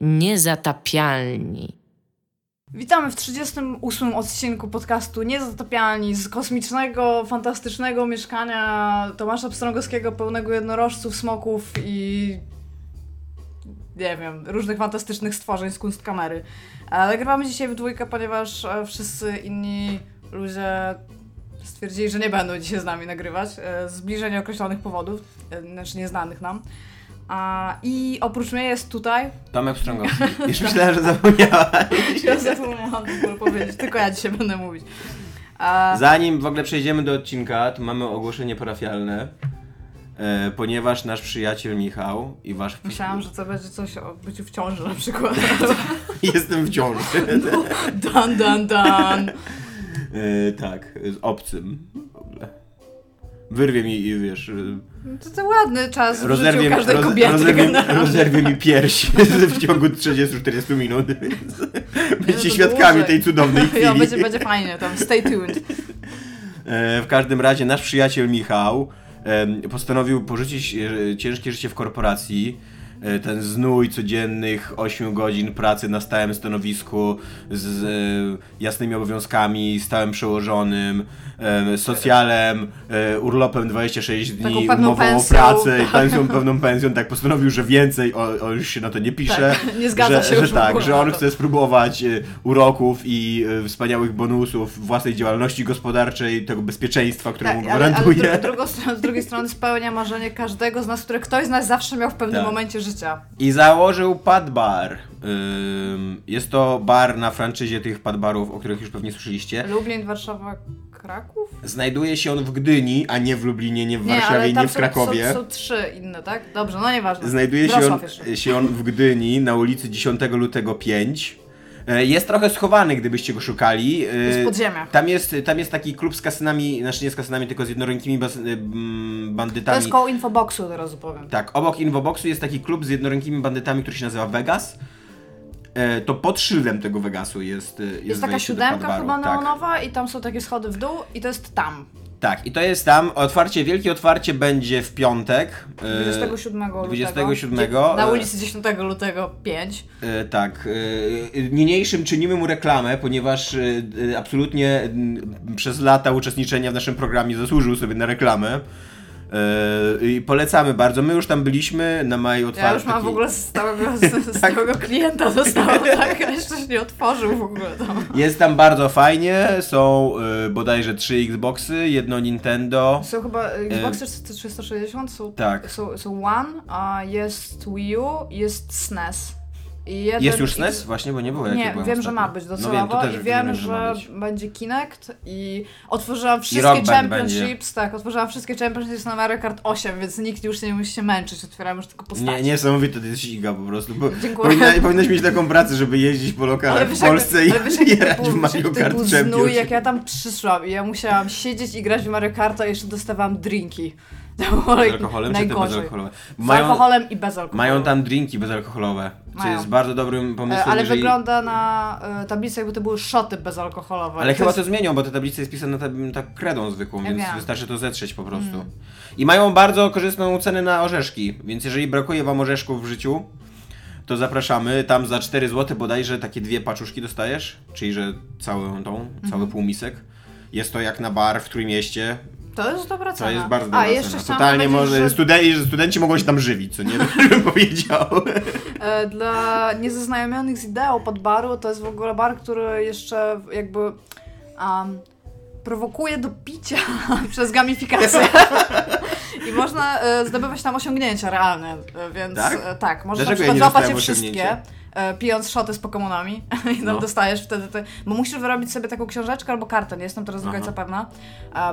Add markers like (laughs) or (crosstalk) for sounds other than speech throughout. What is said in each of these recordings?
Niezatapialni. Witamy w 38 odcinku podcastu Niezatopialni z kosmicznego, fantastycznego mieszkania Tomasza Pstrągowskiego pełnego jednorożców, smoków i nie wiem, różnych fantastycznych stworzeń z kunstkamery. Nagrywamy dzisiaj w dwójkę, ponieważ e, wszyscy inni ludzie stwierdzili, że nie będą dzisiaj z nami nagrywać e, z bliżej nieokreślonych powodów, e, znaczy nieznanych nam. A, I oprócz mnie jest tutaj Tomek Strągowski. (laughs) Już myślałem, że zapomniałaś. Ja zapomniałam powiedzieć, tylko ja dzisiaj będę mówić. A, Zanim w ogóle przejdziemy do odcinka, to mamy ogłoszenie parafialne. E, ponieważ nasz przyjaciel Michał i wasz... myślałam, że to będzie coś o byciu w ciąży na przykład. (laughs) Jestem w ciąży. (laughs) Dan, dan, dan. E, tak, z obcym. W. Wyrwie mi i wiesz... e, To, to ładny czas w Rozerwie, życiu każdej roz, kobiety rozerwie, generalnie. rozerwie mi piersi (laughs) w ciągu 30-40 minut, (laughs) będziecie świadkami dłużej. tej cudownej (laughs) chwili. Ja, będzie, będzie fajnie tam, stay tuned. E, W każdym razie nasz przyjaciel Michał postanowił porzucić e, ciężkie życie w korporacji. E, Ten znój codziennych 8 godzin pracy na stałym stanowisku z e, jasnymi obowiązkami, stałym przełożonym, em, socjalem, e, urlopem 26 dni, umową o pensją, pracę i tak. pensją, pewną pensją, tak postanowił, że więcej, o, o już się na to nie pisze, Tak, nie zgadza że, się że już tak, że on chce spróbować uroków i wspaniałych bonusów własnej działalności gospodarczej, tego bezpieczeństwa, które mu Tak, ale, ale gwarantuje. dru, drugą stronę, z drugiej strony spełnia marzenie każdego z nas, które ktoś z nas zawsze miał w pewnym Tak. momencie życia. I założył pad bar. Ym, Jest to bar na franczyzie tych pad barów, o których już pewnie słyszeliście. Lublin, Warszawa, Kraków? Znajduje się on w Gdyni, a nie w Lublinie, nie w Warszawie, nie, tam w są, Krakowie. Są, są trzy inne, tak? Dobrze, no nieważne. Znajduje się on, Wrocław jeszcze. się on w Gdyni na ulicy 10 lutego 5. E, Jest trochę schowany, gdybyście go szukali. E, jest w podziemiach. Tam jest, tam jest taki klub z kasynami, znaczy nie z kasynami, tylko z jednorękimi bas, y, mm, To bandytami. jest koło infoboxu, teraz powiem. Tak, obok Infoboxu jest taki klub z jednorękimi bandytami, który się nazywa Vegas. E, to pod szyldem tego Vegasu jest Jest, Jest taka siódemka chyba tak. neonowa i tam są takie schody w dół i to jest tam. Tak, i to jest tam. Otwarcie, wielkie otwarcie będzie w piątek. e, 27 lutego. 27, Gdzie- Na e, ulicy 10 lutego 5. E, tak. E, niniejszym czynimy mu reklamę, ponieważ e, e, absolutnie przez lata uczestniczenia w naszym programie zasłużył sobie na reklamę. E, I polecamy bardzo. My już tam byliśmy na maju otwarty. Ja już mam w ogóle (laughs) stałego, z- stałego klienta dostałam, tak? A jeszcze się nie otworzył w ogóle tam. Jest tam bardzo fajnie. Są e, bodajże trzy Xboxy, jedno Nintendo. Są chyba y, Xbox 360, są, tak. są, są One, a jest Wii U, jest SNES. I jeden, Jest już i- SNES? Właśnie, bo nie było Nie, wiem, że ostatnio. ma być No docelowo wiem, to też i wiem, wiem, że że będzie Kinect i otworzyłam wszystkie Band Championships, tak, otworzyłam wszystkie Championships na Mario Kart 8, więc nikt już nie musi się męczyć, otwieram już tylko postaci. Nie, niesamowite to jest siga po prostu. Bo Dziękuję. powinna, powinnaś mieć taką pracę, żeby jeździć po lokalach w Polsce jak, i grać w Mario Kart był znój, Champions. jak ja tam przyszłam i ja musiałam siedzieć i grać w Mario Karta i jeszcze dostawałam drinki. To było Z alkoholem czy te najgorzej. bezalkoholowe? Z Mają, alkoholem i bez alkoholu. mają tam drinki bezalkoholowe, co Mają. jest bardzo dobrym E, pomysłem, Ale jeżeli... wygląda na e, tablicy, jakby to były szoty bezalkoholowe. Ale To chyba jest- to zmienią, bo ta tablica jest pisana tak, tak kredą zwykłą, Ja więc wiem. wystarczy to zetrzeć po prostu. Mm. I mają bardzo korzystną cenę na orzeszki, więc jeżeli brakuje wam orzeszków w życiu, to zapraszamy. Tam za 4 zł bodajże takie dwie paczuszki dostajesz, czyli że całą tą, cały półmisek. Jest to jak na bar w Trójmieście. To jest dobra cena. To jest bardzo A, dobra jeszcze cena. Totalnie może, że studenci, studenci mogą się tam żywić, co nie? (laughs) bym powiedział. e, dla niezaznajomionych z ideą pod baru, to jest w ogóle bar, który jeszcze jakby um, prowokuje do picia (laughs) przez gamifikację. (laughs) I można e, zdobywać tam osiągnięcia realne, e, więc Tak? tak możesz Dlaczego ja nie wszystkie. osiągnięcia? E, Pijąc szoty z Pokemonami (laughs) i tam No. dostajesz wtedy te, Bo musisz wyrobić sobie taką książeczkę albo kartę, nie jestem teraz do końca pewna.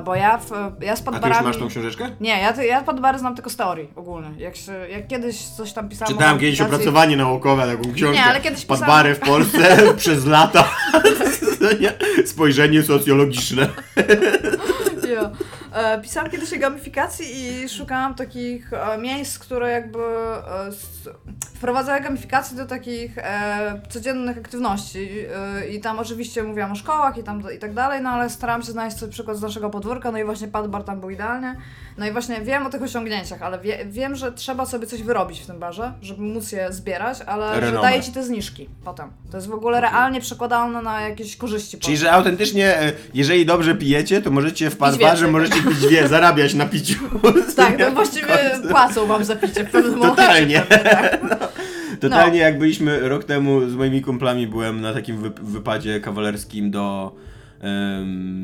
Bo ja, w, ja z A ty już podbarami... masz tą książeczkę? Nie, ja, ja pod bary znam tylko z teorii ogólnie. Jak, się, jak kiedyś coś tam pisałam... o Czytałem kiedyś opracowanie naukowe, taką książkę. Nie, ale kiedyś Pod pisałam- bary w Polsce (laughs) przez lata. (laughs) Spojrzenie socjologiczne. Ja. E, pisałam kiedyś o gamifikacji i szukałam takich e, miejsc, które jakby e, s- wprowadzają gamifikację do takich e, codziennych aktywności. E, I tam oczywiście mówiłam o szkołach i, tam, i tak dalej, no ale starałam się znaleźć sobie przykład z naszego podwórka, no i właśnie padbar tam był idealnie. No i właśnie wiem o tych osiągnięciach, ale wie, wiem, że trzeba sobie coś wyrobić w tym barze, żeby móc je zbierać, ale że Renomę. daje ci te zniżki potem. To jest w ogóle realnie przekładalne na jakieś korzyści. Czyli, potem. że autentycznie, e, jeżeli dobrze pijecie, to możecie w padbarze, więcej. możecie pić wie, zarabiać na piciu. (laughs) Tak, no właściwie płacą wam za picie w pewnym momencie. Totalnie. (laughs) tak. (laughs) Totalnie jak byliśmy rok temu z moimi kumplami, byłem na takim wy- wypadzie kawalerskim do...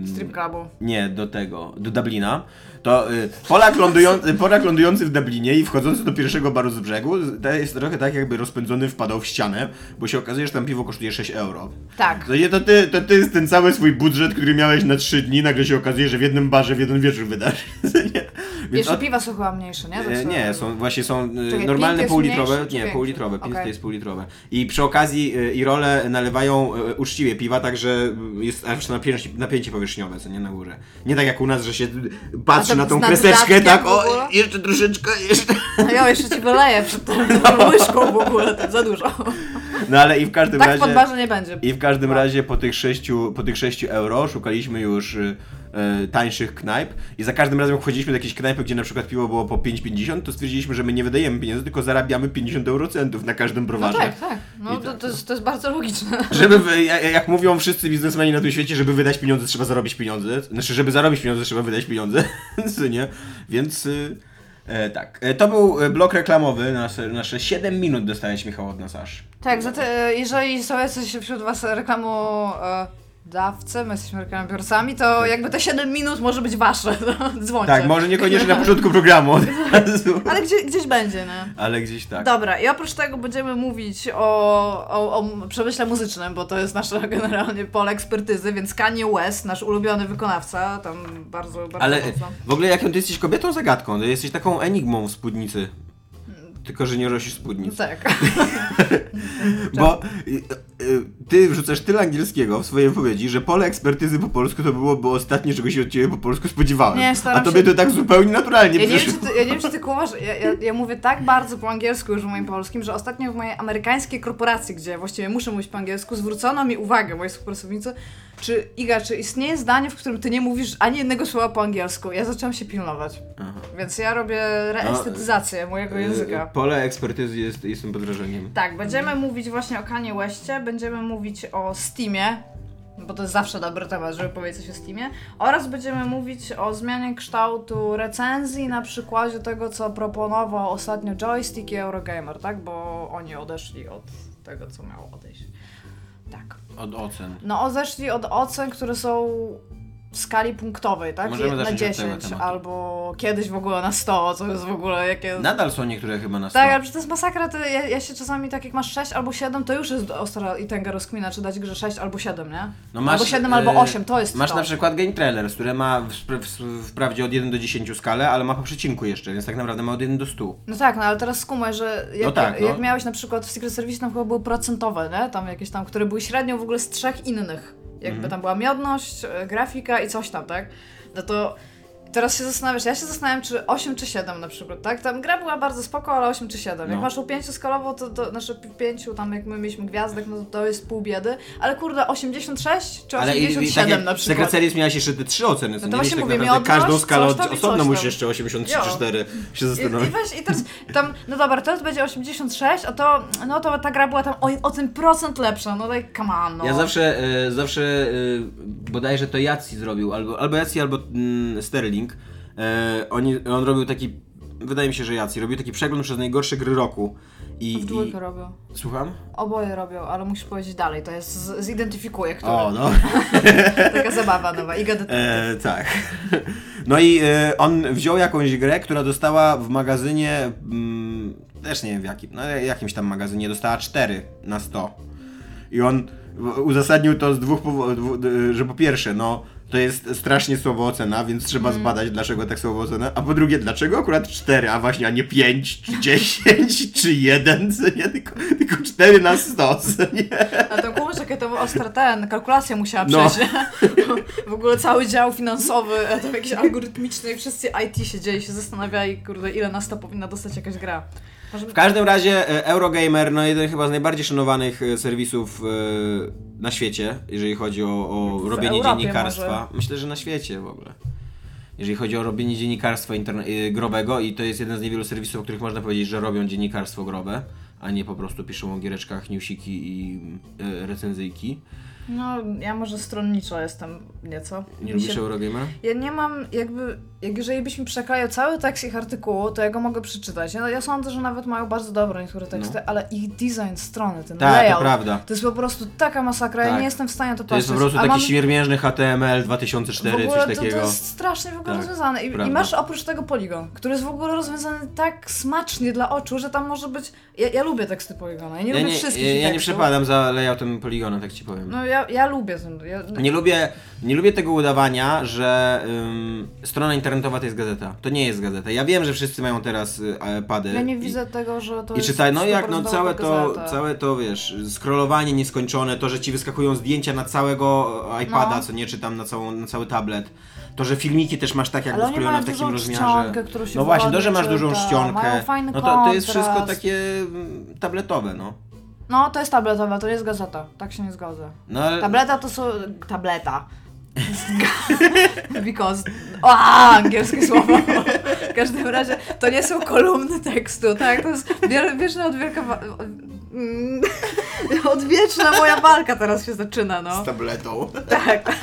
Strip clubu. Nie, do tego, do Dublina. To y, Polak, lądujący, (laughs) Polak lądujący w Dublinie i wchodzący do pierwszego baru z brzegu, to jest trochę tak jakby rozpędzony wpadał w ścianę, bo się okazuje, że tam piwo kosztuje 6 euro. Tak. To nie, to ty, to ty ten cały swój budżet, który miałeś na 3 dni, nagle się okazuje, że w jednym barze w jeden wieczór wydasz. (laughs) Jeszcze od- piwa są chyba mniejsze, nie? Co- Nie, są, właśnie są e, Czekaj, normalne półlitrowe, mniejszy nie, półlitrowe, Okej. to jest półlitrowe. I przy okazji e, i role nalewają e, uczciwie piwa, także jest aż napięcie, napięcie powierzchniowe, co nie na górze. Nie tak jak u nas, że się patrzy na tą kreseczkę, tak, o, jeszcze troszeczkę, jeszcze. No ja jeszcze ci wyleję przed tą (laughs) łyżką w ogóle, to za dużo. No ale i w każdym Tak razie... podbarze nie będzie. I w każdym Tak. razie po tych 6, po tych 6 euro szukaliśmy już y, y, tańszych knajp i za każdym razem jak wchodziliśmy do jakiejś knajpy, gdzie na przykład piwo było po 5,50, to stwierdziliśmy, że my nie wydajemy pieniędzy, tylko zarabiamy 50 eurocentów na każdym No browarze. tak, tak. No to, to, jest, to jest bardzo logiczne. Żeby, jak mówią wszyscy biznesmeni na tym świecie, żeby wydać pieniądze, trzeba zarobić pieniądze. Znaczy, żeby zarobić pieniądze, trzeba wydać pieniądze. (laughs) Nie? Więc y, e, tak. E, to był e, blok reklamowy. Nasze, nasze 7 minut dostałeś, Michał, od nas aż. Tak, za te, jeżeli są jacyś wśród was reklamodawcy, my jesteśmy reklamobiorcami, to jakby te 7 minut może być wasze. No, dzwońcie. Tak, może niekoniecznie na początku programu. (laughs) Ale gdzie, gdzieś będzie, nie? Ale gdzieś tak. Dobra, i oprócz tego będziemy mówić o, o, o przemyśle muzycznym, bo to jest nasze (laughs) generalnie pole ekspertyzy, więc Kanye West, nasz ulubiony wykonawca, tam bardzo, bardzo Ale mocno. w ogóle jaką ty jesteś kobietą zagadką, ty jesteś taką enigmą w spódnicy. Tylko, że nie nosisz No spódnic. tak. (laughs) Bo ty wrzucasz tyle angielskiego w swojej wypowiedzi, że pole ekspertyzy po polsku to byłoby ostatnie, czego się od ciebie po polsku spodziewałem. Nie, A staram tobie się- to tak zupełnie naturalnie Ja nie, wiem, ty, ja nie wiem, czy ty kumasz, ja, ja, ja mówię tak bardzo po angielsku już w moim polskim, że ostatnio w mojej amerykańskiej korporacji, gdzie właściwie muszę mówić po angielsku, zwrócono mi uwagę, moi współpracownicy, czy Iga, czy istnieje zdanie, w którym ty nie mówisz ani jednego słowa po angielsku? Ja zaczęłam się pilnować. Aha. Więc ja robię reestetyzację mojego języka. Y, Pole ekspertyzy jest, jestem pod wrażeniem. Tak, będziemy mówić właśnie o Kanye Westie, będziemy mówić o Steamie, bo to jest zawsze dobry temat, żeby powiedzieć coś o Steamie, oraz będziemy mówić o zmianie kształtu recenzji na przykładzie tego, co proponował ostatnio Joystick i Eurogamer, tak? Bo oni odeszli od tego, co miało odejść. Tak. Od ocen. No odeszli od ocen, które są w skali punktowej, tak? Możemy na zacząć od tego 10, tematu. albo kiedyś w ogóle na 100, co jest w ogóle jakie... Nadal są niektóre chyba na Tak, ale przecież to jest masakra, to ja, ja się czasami tak jak masz 6 albo 7, to już jest ostra i tęga rozkmina, czy dać grze 6 albo 7, nie? No albo 7 e, albo 8, to jest Masz to. na przykład Game Trailers, które ma wprawdzie od 1 do 10 skalę, ale ma po przecinku jeszcze, więc tak naprawdę ma od 1 do 100. No tak, no ale teraz skumaj, że jak, No tak, no. jak miałeś na przykład w Secret Service tam chyba były procentowe, nie? Tam jakieś tam, które były średnio w ogóle z trzech innych. Jakby Mhm. tam była miodność, e, grafika i coś tam, tak? No to teraz się zastanawiasz, ja się zastanawiam, czy 8 czy 7 na przykład, tak? Tam gra była bardzo spoko, ale 8 czy 7. Jak No. masz u 5 skalową, to, to znaczy 5 tam jak my mieliśmy gwiazdek, no to, to jest pół biedy, ale kurde 86 czy 87 tak jak na w przykład. Secret Series miałaś jeszcze te trzy oceny, co No to właśnie tak mówię, naprawdę każdą skalę od, i osobno musisz jeszcze 83 Jo. czy 4 się I, zastanowić. I weź, i teraz tam, no dobra, teraz będzie 86, a to, no to ta gra była tam o, o ten procent lepsza, no like, come on, no. Ja zawsze, e, zawsze e, bodajże to Jacji zrobił, albo, albo Jacji, albo mm, Sterling. E, oni, on robił taki, wydaje mi się, że Jacji, robił taki przegląd przez najgorsze gry roku. I, W i, robią. Słucham? Oboje robią, ale musisz powiedzieć dalej, to jest, z- zidentyfikuję, który. O, no. (laughs) Taka zabawa nowa, Iga detektyw. E, tak. No i e, on wziął jakąś grę, która dostała w magazynie, mm, też nie wiem w jakim, no jakimś tam magazynie, dostała 4 na 100. I on uzasadnił to z dwóch powodów, że po pierwsze, no to jest strasznie słaba ocena, więc trzeba Mm. zbadać, dlaczego tak słaba ocena. A po drugie, dlaczego akurat 4, a właśnie, a nie 5, czy 10, (laughs) czy 1, co nie? Tylko, tylko 4 na 100, co nie? A to kurczę, jakie to ostre ten, kalkulacja musiała No. przejść. (laughs) w ogóle cały dział finansowy, a tam jakiś algorytmiczny i wszyscy IT siedzieli się zastanawiali, kurde, ile na 100 powinna dostać jakaś gra. Może... W każdym razie e, Eurogamer, no jeden chyba z najbardziej szanowanych e, serwisów e, na świecie, jeżeli chodzi o, o robienie Europie dziennikarstwa. Myślę, że na świecie w ogóle. Jeżeli chodzi o robienie dziennikarstwa grobego i to jest jeden z niewielu serwisów, o których można powiedzieć, że robią dziennikarstwo grobe, a nie po prostu piszą o giereczkach, newsiki i recenzyjki. No, ja może stronniczo jestem nieco. Nie Mi lubisz się- Eurogamera? Ja nie mam jakby, jak jeżeli byś mi przeklejał cały tekst ich artykułu, to ja go mogę przeczytać. Ja, ja sądzę, że nawet mają bardzo dobre niektóre teksty, ale ich design strony, ten No. Tak, to layout, prawda. to jest po prostu taka masakra, ja Tak. nie jestem w stanie to To patrzeć. jest po prostu taki mam- HTML w 2004, ogóle coś to, to takiego. jest strasznie w ogóle Tak, rozwiązane. I, I masz oprócz tego poligon, który jest w ogóle rozwiązany tak smacznie dla oczu, że tam może być. Ja, ja lubię teksty poligona. Ja nie Ja lubię nie, wszystkich ja, ja nie przepadam za layoutem poligona, tak ci powiem. No ja, ja lubię. Ja, Nie lubię, nie lubię tego udawania, że ym, strona internetowa to jest gazeta. To nie jest gazeta. Ja wiem, że wszyscy mają teraz y, pady. ja nie i, widzę tego, że to I jest. czytaj, no jak, no 100% całe to, gazeta. całe to, wiesz, scrollowanie nieskończone, to, że ci wyskakują zdjęcia na całego iPada, No. co nie, czy tam na, całą, na cały tablet. To, że filmiki też masz tak oni skrojone w takim rozmiarze. No właśnie, to, że masz dużą fajny No to, to jest wszystko takie mm, tabletowe, no. No to jest tabletowa, to nie jest gazeta. Tak się nie zgodzę. No ale... Tableta to są. Tableta. (laughs) Because. O, angielskie słowo. W każdym razie to nie są kolumny tekstu, tak? To jest wieczna odwielka. mm, (laughs) Odwieczna moja walka teraz się zaczyna, no. Z tabletą. Tak.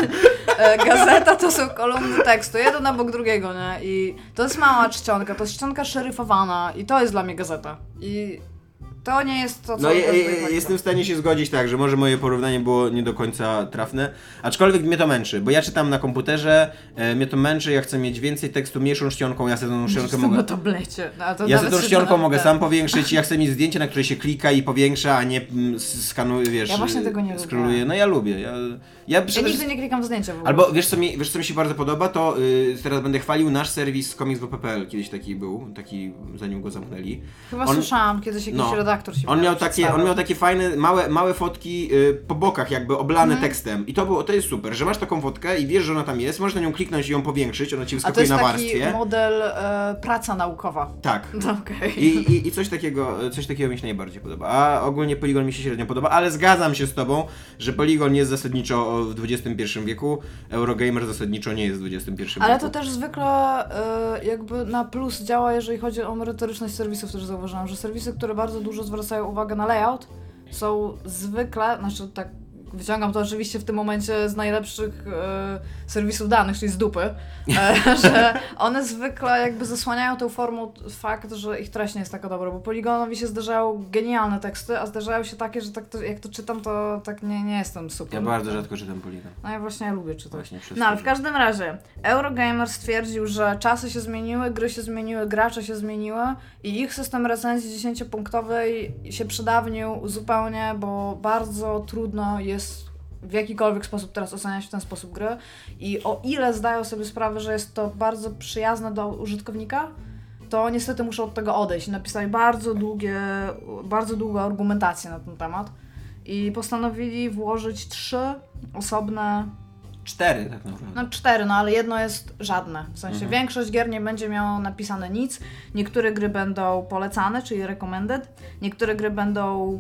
E, Gazeta to są kolumny tekstu, jeden obok drugiego, nie? I to jest mała czcionka, to jest czcionka szeryfowana i to jest dla mnie gazeta. I to nie jest to, co... No ja, ja, moja jestem w stanie się zgodzić tak, że może moje porównanie było nie do końca trafne, aczkolwiek mnie to męczy, bo ja czytam na komputerze, e, mnie to męczy, ja chcę mieć więcej tekstu mniejszą czcionką, ja sobie tą Jestem mogę... No, to Ja nawet sobie tą da- mogę sam powiększyć, ja chcę mieć zdjęcie, na które się klika i powiększa, a nie mm, skanuje, wiesz, Ja właśnie tego nie lubię. scrolluję. No ja lubię, ja... Ja, Ja nigdy nie klikam w zdjęcia w ogóle. Albo wiesz co, mi, wiesz co mi się bardzo podoba, to y, teraz będę chwalił nasz serwis comics.pl, kiedyś taki był, taki zanim go zamknęli. Chyba on- słyszałam, kiedyś jakiś no, redaktor się On miał, takie, on miał takie fajne, małe, małe fotki y, po bokach, jakby oblane Mhm. tekstem. I to było, to jest super, że masz taką fotkę i wiesz, że ona tam jest, możesz na nią kliknąć i ją powiększyć, ona ci A to wyskakuje jest na taki warstwie. model e, praca naukowa. Tak. (laughs) No, Okej. I, i, I coś takiego, coś takiego mi się najbardziej podoba. A ogólnie Polygon mi się średnio podoba, ale zgadzam się z tobą, że Polygon jest zasadniczo w XXI wieku, Eurogamer zasadniczo nie jest w XXI wieku. Ale to też zwykle e, jakby na plus działa, jeżeli chodzi o merytoryczność serwisów, też zauważyłam, że serwisy, które bardzo dużo zwracają uwagę na layout, są zwykle, znaczy tak wyciągam to oczywiście w tym momencie z najlepszych e, serwisów danych, czyli z dupy, e, (laughs) że one zwykle jakby zasłaniają tą formą fakt, że ich treść nie jest taka dobra, bo Poligonowi się zdarzają genialne teksty, a zdarzają się takie, że tak to, jak to czytam, to tak nie, nie jestem super. Ja bardzo rzadko czytam Polygon. No ja właśnie lubię czytać. Właśnie No ale w każdym razie, Eurogamer stwierdził, że czasy się zmieniły, gry się zmieniły, gracze się zmieniły i ich system recenzji 10-punktowej się przydawnił zupełnie, bo bardzo trudno jest w jakikolwiek sposób teraz oceniać w ten sposób gry i o ile zdają sobie sprawę, że jest to bardzo przyjazne do użytkownika, to niestety muszą od tego odejść. Napisali bardzo długie, bardzo długą argumentację na ten temat i postanowili włożyć trzy osobne Cztery tak naprawdę. no cztery, no ale jedno jest żadne. W sensie Mhm. większość gier nie będzie miało napisane nic. Niektóre gry będą polecane, czyli recommended. Niektóre gry będą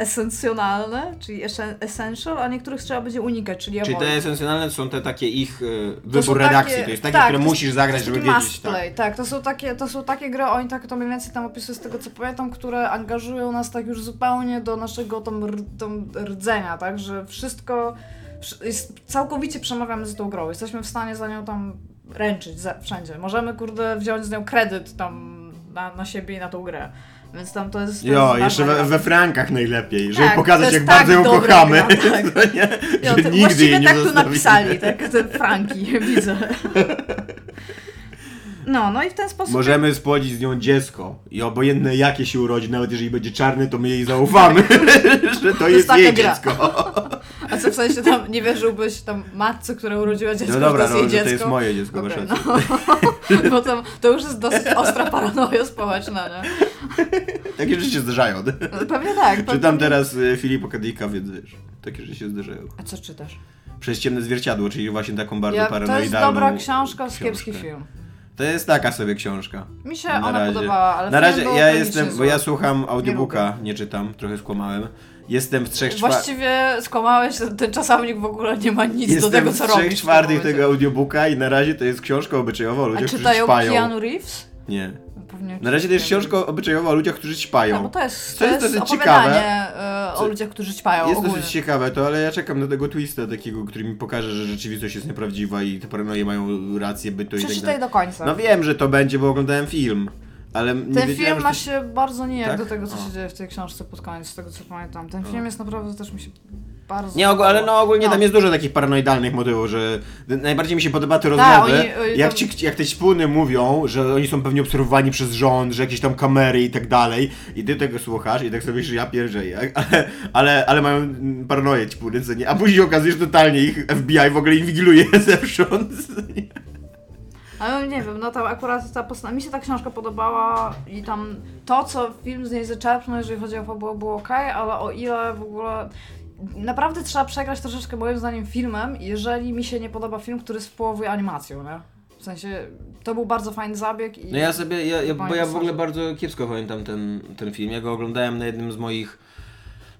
esencjonalne, czyli essen- essential, a niektórych trzeba będzie unikać, czyli Czyli te esencjonalne są te takie ich y, wybór redakcji, takie- to jest takie, tak, które jest- musisz zagrać, żeby wiedzieć. must Tak. play, tak. To są, takie, to są takie gry, oni tak to mniej więcej tam opisują z tego co pamiętam, które angażują nas tak już zupełnie do naszego tam, tam rdzenia, tak, że wszystko wsz- jest, całkowicie przemawiamy z tą grą, jesteśmy w stanie za nią tam ręczyć wszędzie. Możemy, kurde, wziąć z nią kredyt tam na, na siebie i na tą grę. Więc tam to jest... To Jo, jest jeszcze we, we frankach najlepiej, żeby Tak, to pokazać jak tak bardzo ją kochamy. gra, (laughs) tak. To nie, że to nigdy jej nie tak zostawimy. napisali, tak, te franki, (laughs) widzę. (laughs) No, no i w ten sposób... Możemy spłodzić z nią dziecko i obojętne jakie się urodzi, nawet jeżeli będzie czarny, to my jej zaufamy, (laughs) że to jest jej gra. dziecko. A co w sensie tam nie wierzyłbyś tam matce, która urodziła dziecko, No dobra, że to no, jest jej że to jest moje dziecko, masz rację. no. (laughs) Bo to, to już jest dosyć ostra paranoja społeczna, nie? Takie rzeczy się zdarzają. No, Pewnie tak. Czytam pewnie- teraz y, Filipa Kadika, więc wiesz, takie rzeczy się zdarzają. A co czytasz? Przez ciemne zwierciadło, czyli właśnie taką bardzo Ja, paranoidalną to jest dobra książka z książkę. kiepski film. To jest taka sobie książka. Mi się Na ona razie. podobała, ale Na razie ja jestem, bo ja słucham audiobooka, nie, czytam, trochę skłamałem. Jestem w trzech czwartych. Właściwie skłamałeś, ten czasownik w ogóle nie ma nic Jestem do tego, co trzech robisz. w tym czwartych tego audiobooka i na razie to jest książka obyczajowa o A ludziach, którzy czytają. Keanu Reeves? Nie. Pewnie Na razie to jest książka obyczajowa o ludziach, którzy ćpają. No, bo to jest, to jest jest, dosyć opowiadanie e, o ludziach, którzy ćpają Jest ogólnie. dosyć ciekawe to, ale ja czekam na tego twista takiego, który mi pokaże, że rzeczywistość jest nieprawdziwa i te paranoje mają rację bytu i tak Przeczytaj dalej. do końca. No wiem, że to będzie, bo oglądałem film, ale nie Ten film ma to się bardzo nijak Tak? do tego, co O. się dzieje w tej książce pod koniec, z tego co pamiętam. Ten O. film jest naprawdę też mi się bardzo... Nie, ogól, ale no ogólnie No. tam jest dużo takich paranoidalnych motywów, że najbardziej mi się podoba te Tak, rozmowy, oni- jak, tam- ci, jak te śpuny mówią, że oni są pewnie obserwowani przez rząd, że jakieś tam kamery i tak dalej i ty tego słuchasz i tak sobie myślisz, ja pierdzę, (laughs) ale, ale, ale mają paranoję ćpuny, co nie, a później okazuje się, że totalnie ich FBI w ogóle inwigiluje (laughs) zewsząd. Ale nie wiem, no tam akurat ta postać, mi się ta książka podobała i tam to, co film z niej zaczerpnął, jeżeli chodzi o fabułę, było ok, ale o ile w ogóle... Naprawdę trzeba przegrać troszeczkę moim zdaniem filmem, jeżeli mi się nie podoba film, który spłowuje animacją, nie? W sensie, to był bardzo fajny zabieg i... No ja sobie, ja, ja, bo ja w ogóle bardzo kiepsko pamiętam ten, ten film. Ja go oglądałem na jednym z moich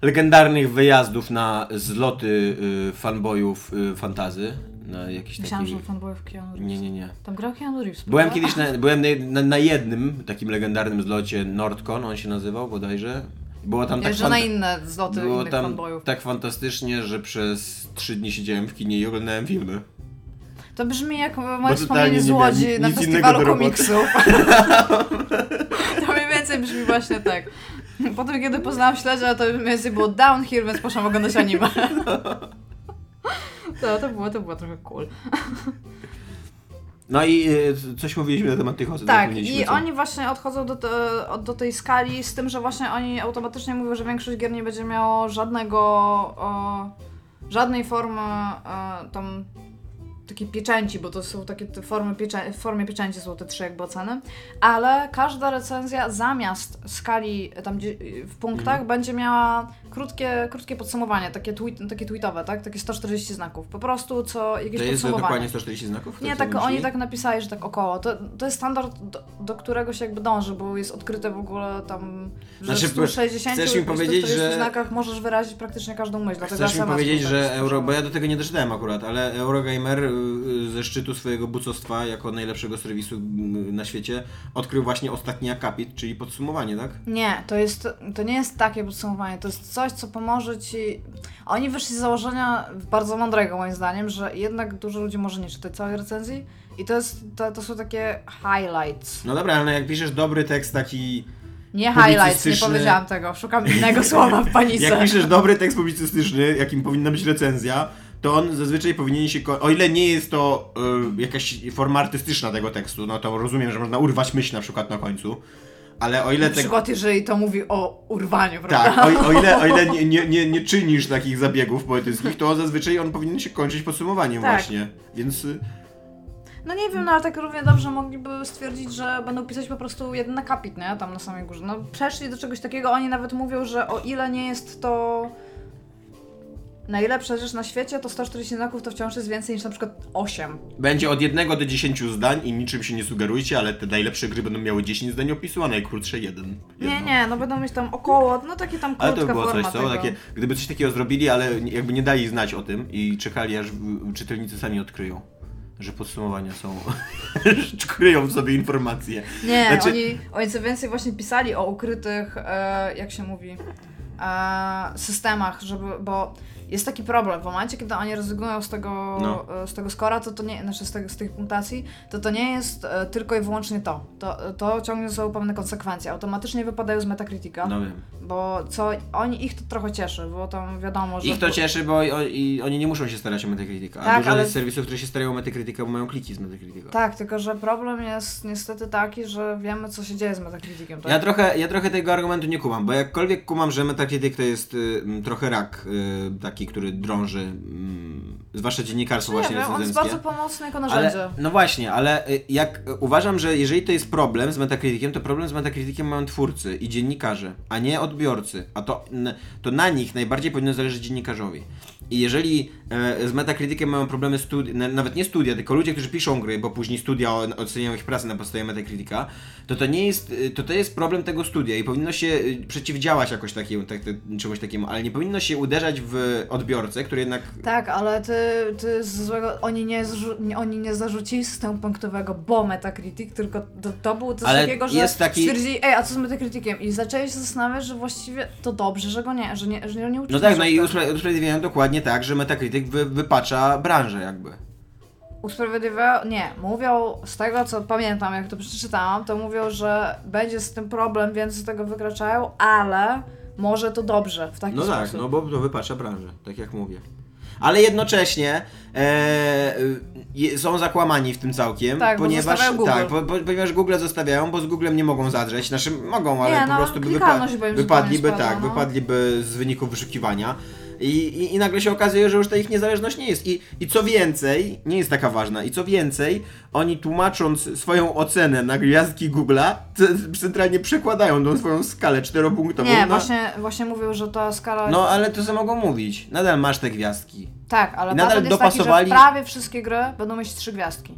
legendarnych wyjazdów na zloty y, fanboyów y, fantazy. Na jakiś Myślałam, taki... że fanboyów Keanu Reeves. Nie, nie, nie. Tam grał Keanu Reeves, Byłem prawda? kiedyś na, byłem na, na, na jednym takim legendarnym zlocie Nordcon, on się nazywał bodajże. Było tam tak że na fanta- inne zloty było innych tam fanboyów. tak fantastycznie, że przez trzy dni siedziałem w kinie i oglądałem filmy. To brzmi jak moje wspomnienie z Łodzi na nic festiwalu komiksów. (laughs) to mniej więcej brzmi właśnie tak. Potem kiedy poznałam śledzia, to mniej więcej było downhill, więc poszłam oglądać anime. (laughs) To, to, było, to było trochę cool. No i y, coś mówiliśmy na temat tych osób. Tak, i co? oni właśnie odchodzą do, te, do tej skali z tym, że właśnie oni automatycznie mówią, że większość gier nie będzie miało żadnego, żadnej formy e, tam takiej pieczęci, bo to są takie formy pieczę, w formie pieczęci są te trzy jakby oceny, ale każda recenzja zamiast skali tam w punktach Mhm. będzie miała krótkie, krótkie podsumowanie, takie, tweet, takie tweetowe, tak? Takie 140 znaków. Po prostu co jakieś To jest podsumowanie. dokładnie 140 znaków? Nie, co tak oni tak napisali, że tak około. To, to jest standard, do, do którego się jakby dąży, bo jest odkryte w ogóle tam, że Znaczy, w 160 chcesz mi powiedzieć, 140 że- znakach możesz wyrazić praktycznie każdą myśl. dlatego Chcesz mi powiedzieć, był że tak Euro, bo ja do tego nie doczytałem akurat, ale Eurogamer y, y, ze szczytu swojego bucostwa jako najlepszego serwisu y, na świecie odkrył właśnie ostatni akapit, czyli podsumowanie, tak? Nie, to, jest, to nie jest takie podsumowanie, to jest coś, co pomoże ci... Oni wyszli z założenia bardzo mądrego moim zdaniem, że jednak dużo ludzi może nie czytać całej recenzji i to, jest, to, to są takie highlights. No dobra, ale jak piszesz dobry tekst taki... Nie highlights, nie powiedziałam tego, szukam innego słowa w panice. Jak piszesz dobry tekst publicystyczny, jakim powinna być recenzja, to on zazwyczaj powinien się... O ile nie jest to y, jakaś forma artystyczna tego tekstu, no to rozumiem, że można urwać myśl na przykład na końcu, ale o ile Na przykład, jeżeli to mówi o urwaniu, prawda? Tak, o, o ile, o ile (laughs) nie, nie, nie, nie czynisz takich zabiegów poetyckich, to zazwyczaj on powinien się kończyć podsumowaniem Tak. właśnie. Więc y, No nie wiem, no ale tak równie dobrze mogliby stwierdzić, że będą pisać po prostu jeden akapit, nie? Tam na samej górze. No przeszli do czegoś takiego, oni nawet mówią, że o ile nie jest to najlepsza rzecz na świecie, to 140 znaków to wciąż jest więcej niż na przykład 8. będzie od jednego do 10 zdań i niczym się nie sugerujcie, ale te najlepsze gry będą miały 10 zdań opisu, a najkrótsze jeden. Nie, jedno. nie, no będą mieć tam około, no takie tam Ale krótka to by było coś, co? tego. Takie, gdyby coś takiego zrobili, ale jakby nie dali znać o tym i czekali, aż czytelnicy sami odkryją, że podsumowania są... (laughs) kryją w sobie informacje. Nie, Znaczy- oni, oni co więcej właśnie pisali o ukrytych, e, jak się mówi, e, systemach, żeby, bo jest taki problem, w momencie, kiedy oni rezygnują z tego, No. e, z tego skora, to to nie, znaczy z, tego, z tych punktacji, to to nie jest e, tylko i wyłącznie to. To, to ciągnie ze sobą pewne konsekwencje. Automatycznie wypadają z Metacritica, No wiem. bo co, oni, ich to trochę cieszy, bo tam wiadomo, że... Ich to cieszy, bo i, i oni nie muszą się starać o Metacritica. A Tak, dużo ale- jest serwisów, które się starają o Metacritica, bo mają kliki z Metacritica. Tak, tylko że problem jest niestety taki, że wiemy, co się dzieje z Metacriticiem. Tak? Ja trochę, ja trochę tego argumentu nie kumam, bo jakkolwiek kumam, że Metac Metacritic to jest y, trochę rak y, taki, który drąży, mm, zwłaszcza dziennikarstwo Nie właśnie wiem, on jest bardzo pomocny jako narzędzie. Ale, no właśnie, ale y, jak uważam, że jeżeli to jest problem z Metacriticiem, to problem z Metacriticiem mają twórcy i dziennikarze, a nie odbiorcy. A to, to na nich najbardziej powinno zależeć dziennikarzowi. I jeżeli e, z Metacriticiem mają problemy studi- na- nawet nie studia, tylko ludzie, którzy piszą gry, bo później studia oceniają ich pracę na podstawie Metacritica, to to nie jest, y, to to jest problem tego studia i powinno się y, przeciwdziałać jakoś takiemu, tak, czemuś takiemu, ale nie powinno się uderzać w odbiorcę, który jednak Tak, ale ty, ty złego, oni nie, zrzu, oni nie zarzucili systemu punktowego, bo Metacritic, tylko to, to było coś Ale takiego, że jest taki- stwierdzili, ej, a co z Metacriticiem? I zaczęli się zastanawiać, że właściwie to dobrze, że go nie, że nie, że nie uczyli No tak, no i usprawiedliwiają dokładnie tak, że Metacritic wy- wypacza branżę jakby. Usprawiedliwiają, nie, mówią z tego co pamiętam, jak to przeczytałam, to mówią, że będzie z tym problem, więc z tego wykraczają, ale może to dobrze w taki No tak, sposób. no bo to wypacza branżę, tak jak mówię. Ale jednocześnie e, są zakłamani w tym całkiem, Tak, ponieważ Google. tak, po, po, ponieważ Google zostawiają, bo z Googlem nie mogą zadrzeć. Znaczy mogą, ale Nie, po no, prostu by im wypadliby tak, no. wypadliby z wyników wyszukiwania. I, i, I nagle się okazuje, że już ta ich niezależność nie jest. I, I co więcej, nie jest taka ważna, i co więcej, oni tłumacząc swoją ocenę na gwiazdki Google'a, centralnie przekładają tą swoją skalę czteropunktową Nie, na... właśnie, właśnie mówią, że ta skala No ale to co mogą mówić? Nadal masz te gwiazdki. Tak, ale Nadal jest dopasowali- taki, że prawie wszystkie gry będą mieć trzy gwiazdki.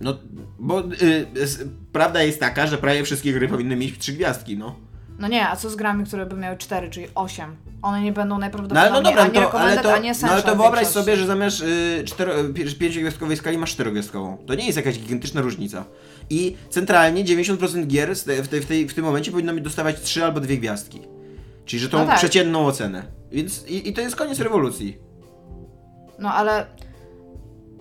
No, bo y, s- prawda jest taka, że prawie wszystkie gry powinny mieć trzy gwiazdki, no. No nie, a co z grami, które by miały cztery, czyli osiem? One nie będą No ale najprawdopodobniej no dobra, ani no to, ale to, ani no, ale to wyobraź sobie, że zamiast y, cztero, pi- pięciogwiazdkowej skali masz czterogwiazdkową. To nie jest jakaś gigantyczna różnica. I centralnie 90% gier w, tej, w, tej, w tym momencie powinno mi dostawać trzy albo dwie gwiazdki. Czyli że tą No tak. przeciętną ocenę. Więc i, i to jest koniec rewolucji. No ale...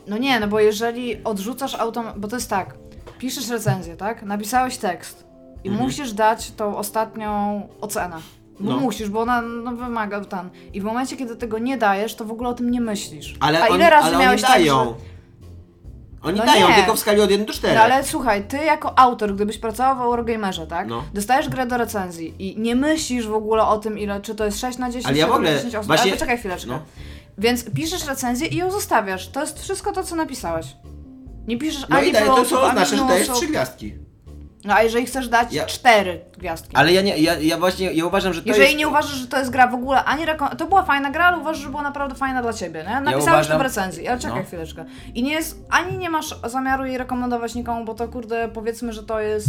No nie, no bo jeżeli odrzucasz autom... Bo to jest tak, piszesz recenzję, tak? Napisałeś tekst i Mhm. musisz dać tą ostatnią ocenę. No. musisz, bo ona no, wymaga ten. I w momencie, kiedy tego nie dajesz, to w ogóle o tym nie myślisz. Ale, A ile razy ale miałeś oni tak, dają. że... Oni No dają, nie. tylko w skali od 1 do 4. No ale słuchaj, ty jako autor, gdybyś pracował w Eurogamerze, tak? No. Dostajesz grę do recenzji i nie myślisz w ogóle o tym, ile, czy to jest 6 na 10, Ale ja w 7 na ogóle 10 osób. właśnie- Ale poczekaj chwileczkę. No. Więc piszesz recenzję i ją zostawiasz. To jest wszystko to, co napisałeś. Nie piszesz No ani i daje, to co oznacza, że dajesz trzy gwiazdki. No a jeżeli chcesz dać Ja- cztery gwiazdki. Ale ja nie, ja, ja właśnie, ja uważam, że to Jeżeli jest... nie uważasz, że to jest gra w ogóle ani reko- To była fajna gra, ale uważasz, że była naprawdę fajna dla ciebie, nie? Napisałeś uważam- to w recenzji, ale czekaj No. chwileczkę. I nie jest, ani nie masz zamiaru jej rekomendować nikomu, bo to kurde, powiedzmy, że to jest...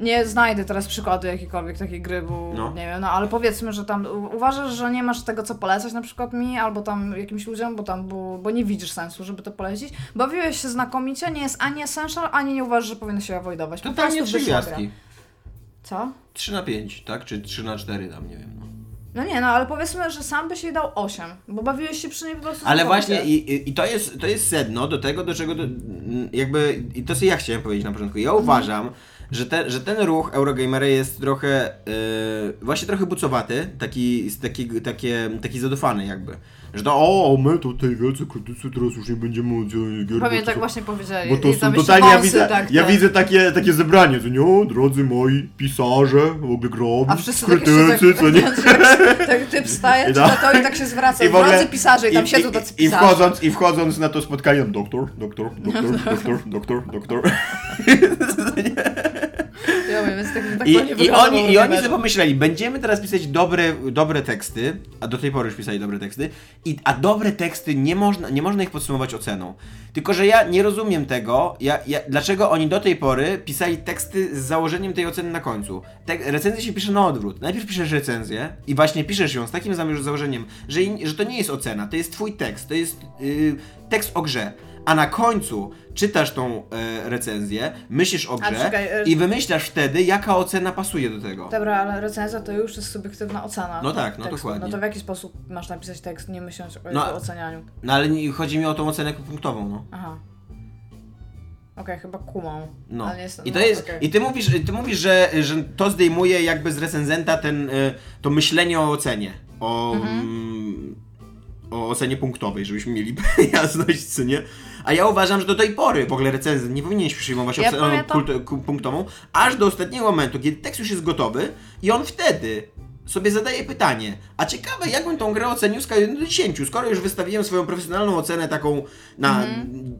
Nie znajdę teraz przykładu jakiejkolwiek takiej gry, bo No. nie wiem, no ale powiedzmy, że tam uważasz, że nie masz tego co polecać na przykład mi, albo tam jakimś ludziom, bo tam, bo, bo nie widzisz sensu, żeby to polecić. Bawiłeś się znakomicie, nie jest ani essential, ani nie uważasz, że powinno się. Po Totalnie prostu trzy gwiazdki. Co? 3 na 5, tak? Czy 3 na 4 tam, nie wiem. No. No nie, no ale powiedzmy, że sam byś jej dał 8, bo bawiłeś się przy niej po prostu Ale właśnie i, i, to, jest, to jest sedno do tego, do czego do, jakby, i to co ja chciałem powiedzieć na początku. Ja uważam, że, te, że ten ruch Eurogamera jest trochę, yy, właśnie trochę bucowaty, taki, taki, takie, taki zadufany jakby. Że to, o, my tutaj wielcy krytycy teraz już nie będziemy oceniać gier. Pewnie tak właśnie powiedzieli. Bo to I są totalnie, ja widzę, tak, ja tak. widzę takie, takie zebranie, co nie, o, drodzy moi pisarze, w ogóle grobi, A wszyscy tak jeszcze krytycy, tak, co nie. (laughs) tak typ wstaje, I czy no. to i tak się zwraca. I w ogóle- Drodzy pisarze i tam siedzą tacy i, pisarze. wchodząc, I wchodząc na to spotkanie, doktor, doktor, doktor, doktor, doktor, doktor. (laughs) (laughs) Ja więc tak, tak I, to nie i, wygląda oni, I oni sobie pomyśleli, będziemy teraz pisać dobre, dobre teksty, a do tej pory już pisali dobre teksty, i, a dobre teksty nie można, nie można ich podsumować oceną. Tylko, że ja nie rozumiem tego, ja, ja, dlaczego oni do tej pory pisali teksty z założeniem tej oceny na końcu. Te, recenzję się pisze na odwrót. Najpierw piszesz recenzję i właśnie piszesz ją z takim założeniem, że, in- że to nie jest ocena, to jest twój tekst, to jest yy, tekst o grze. A na końcu czytasz tą e, recenzję, myślisz o grze czekaj, e- i wymyślasz wtedy, jaka ocena pasuje do tego. Dobra, ale recenzja to już jest subiektywna ocena. No tak, no tekstu. dokładnie. No to w jaki sposób masz napisać tekst, nie myśląc o No, jego ocenianiu? No ale nie, chodzi mi o tą ocenę punktową, no. Aha. Okej, chyba kumam. No. Jestem, I to no, jest. okej. I ty mówisz, ty mówisz że, że to zdejmuje jakby z recenzenta ten, y, to myślenie o ocenie. O, Mhm. mm, o ocenie punktowej, żebyśmy mieli (laughs) jasność, co nie? A ja uważam, że do tej pory w ogóle recenzent nie powinien przyjmować Ja pamiętam- punktową, aż do ostatniego momentu, kiedy tekst już jest gotowy i on wtedy sobie zadaję pytanie, a ciekawe jakbym tą grę ocenił z skali 1 do 10, skoro już wystawiłem swoją profesjonalną ocenę taką na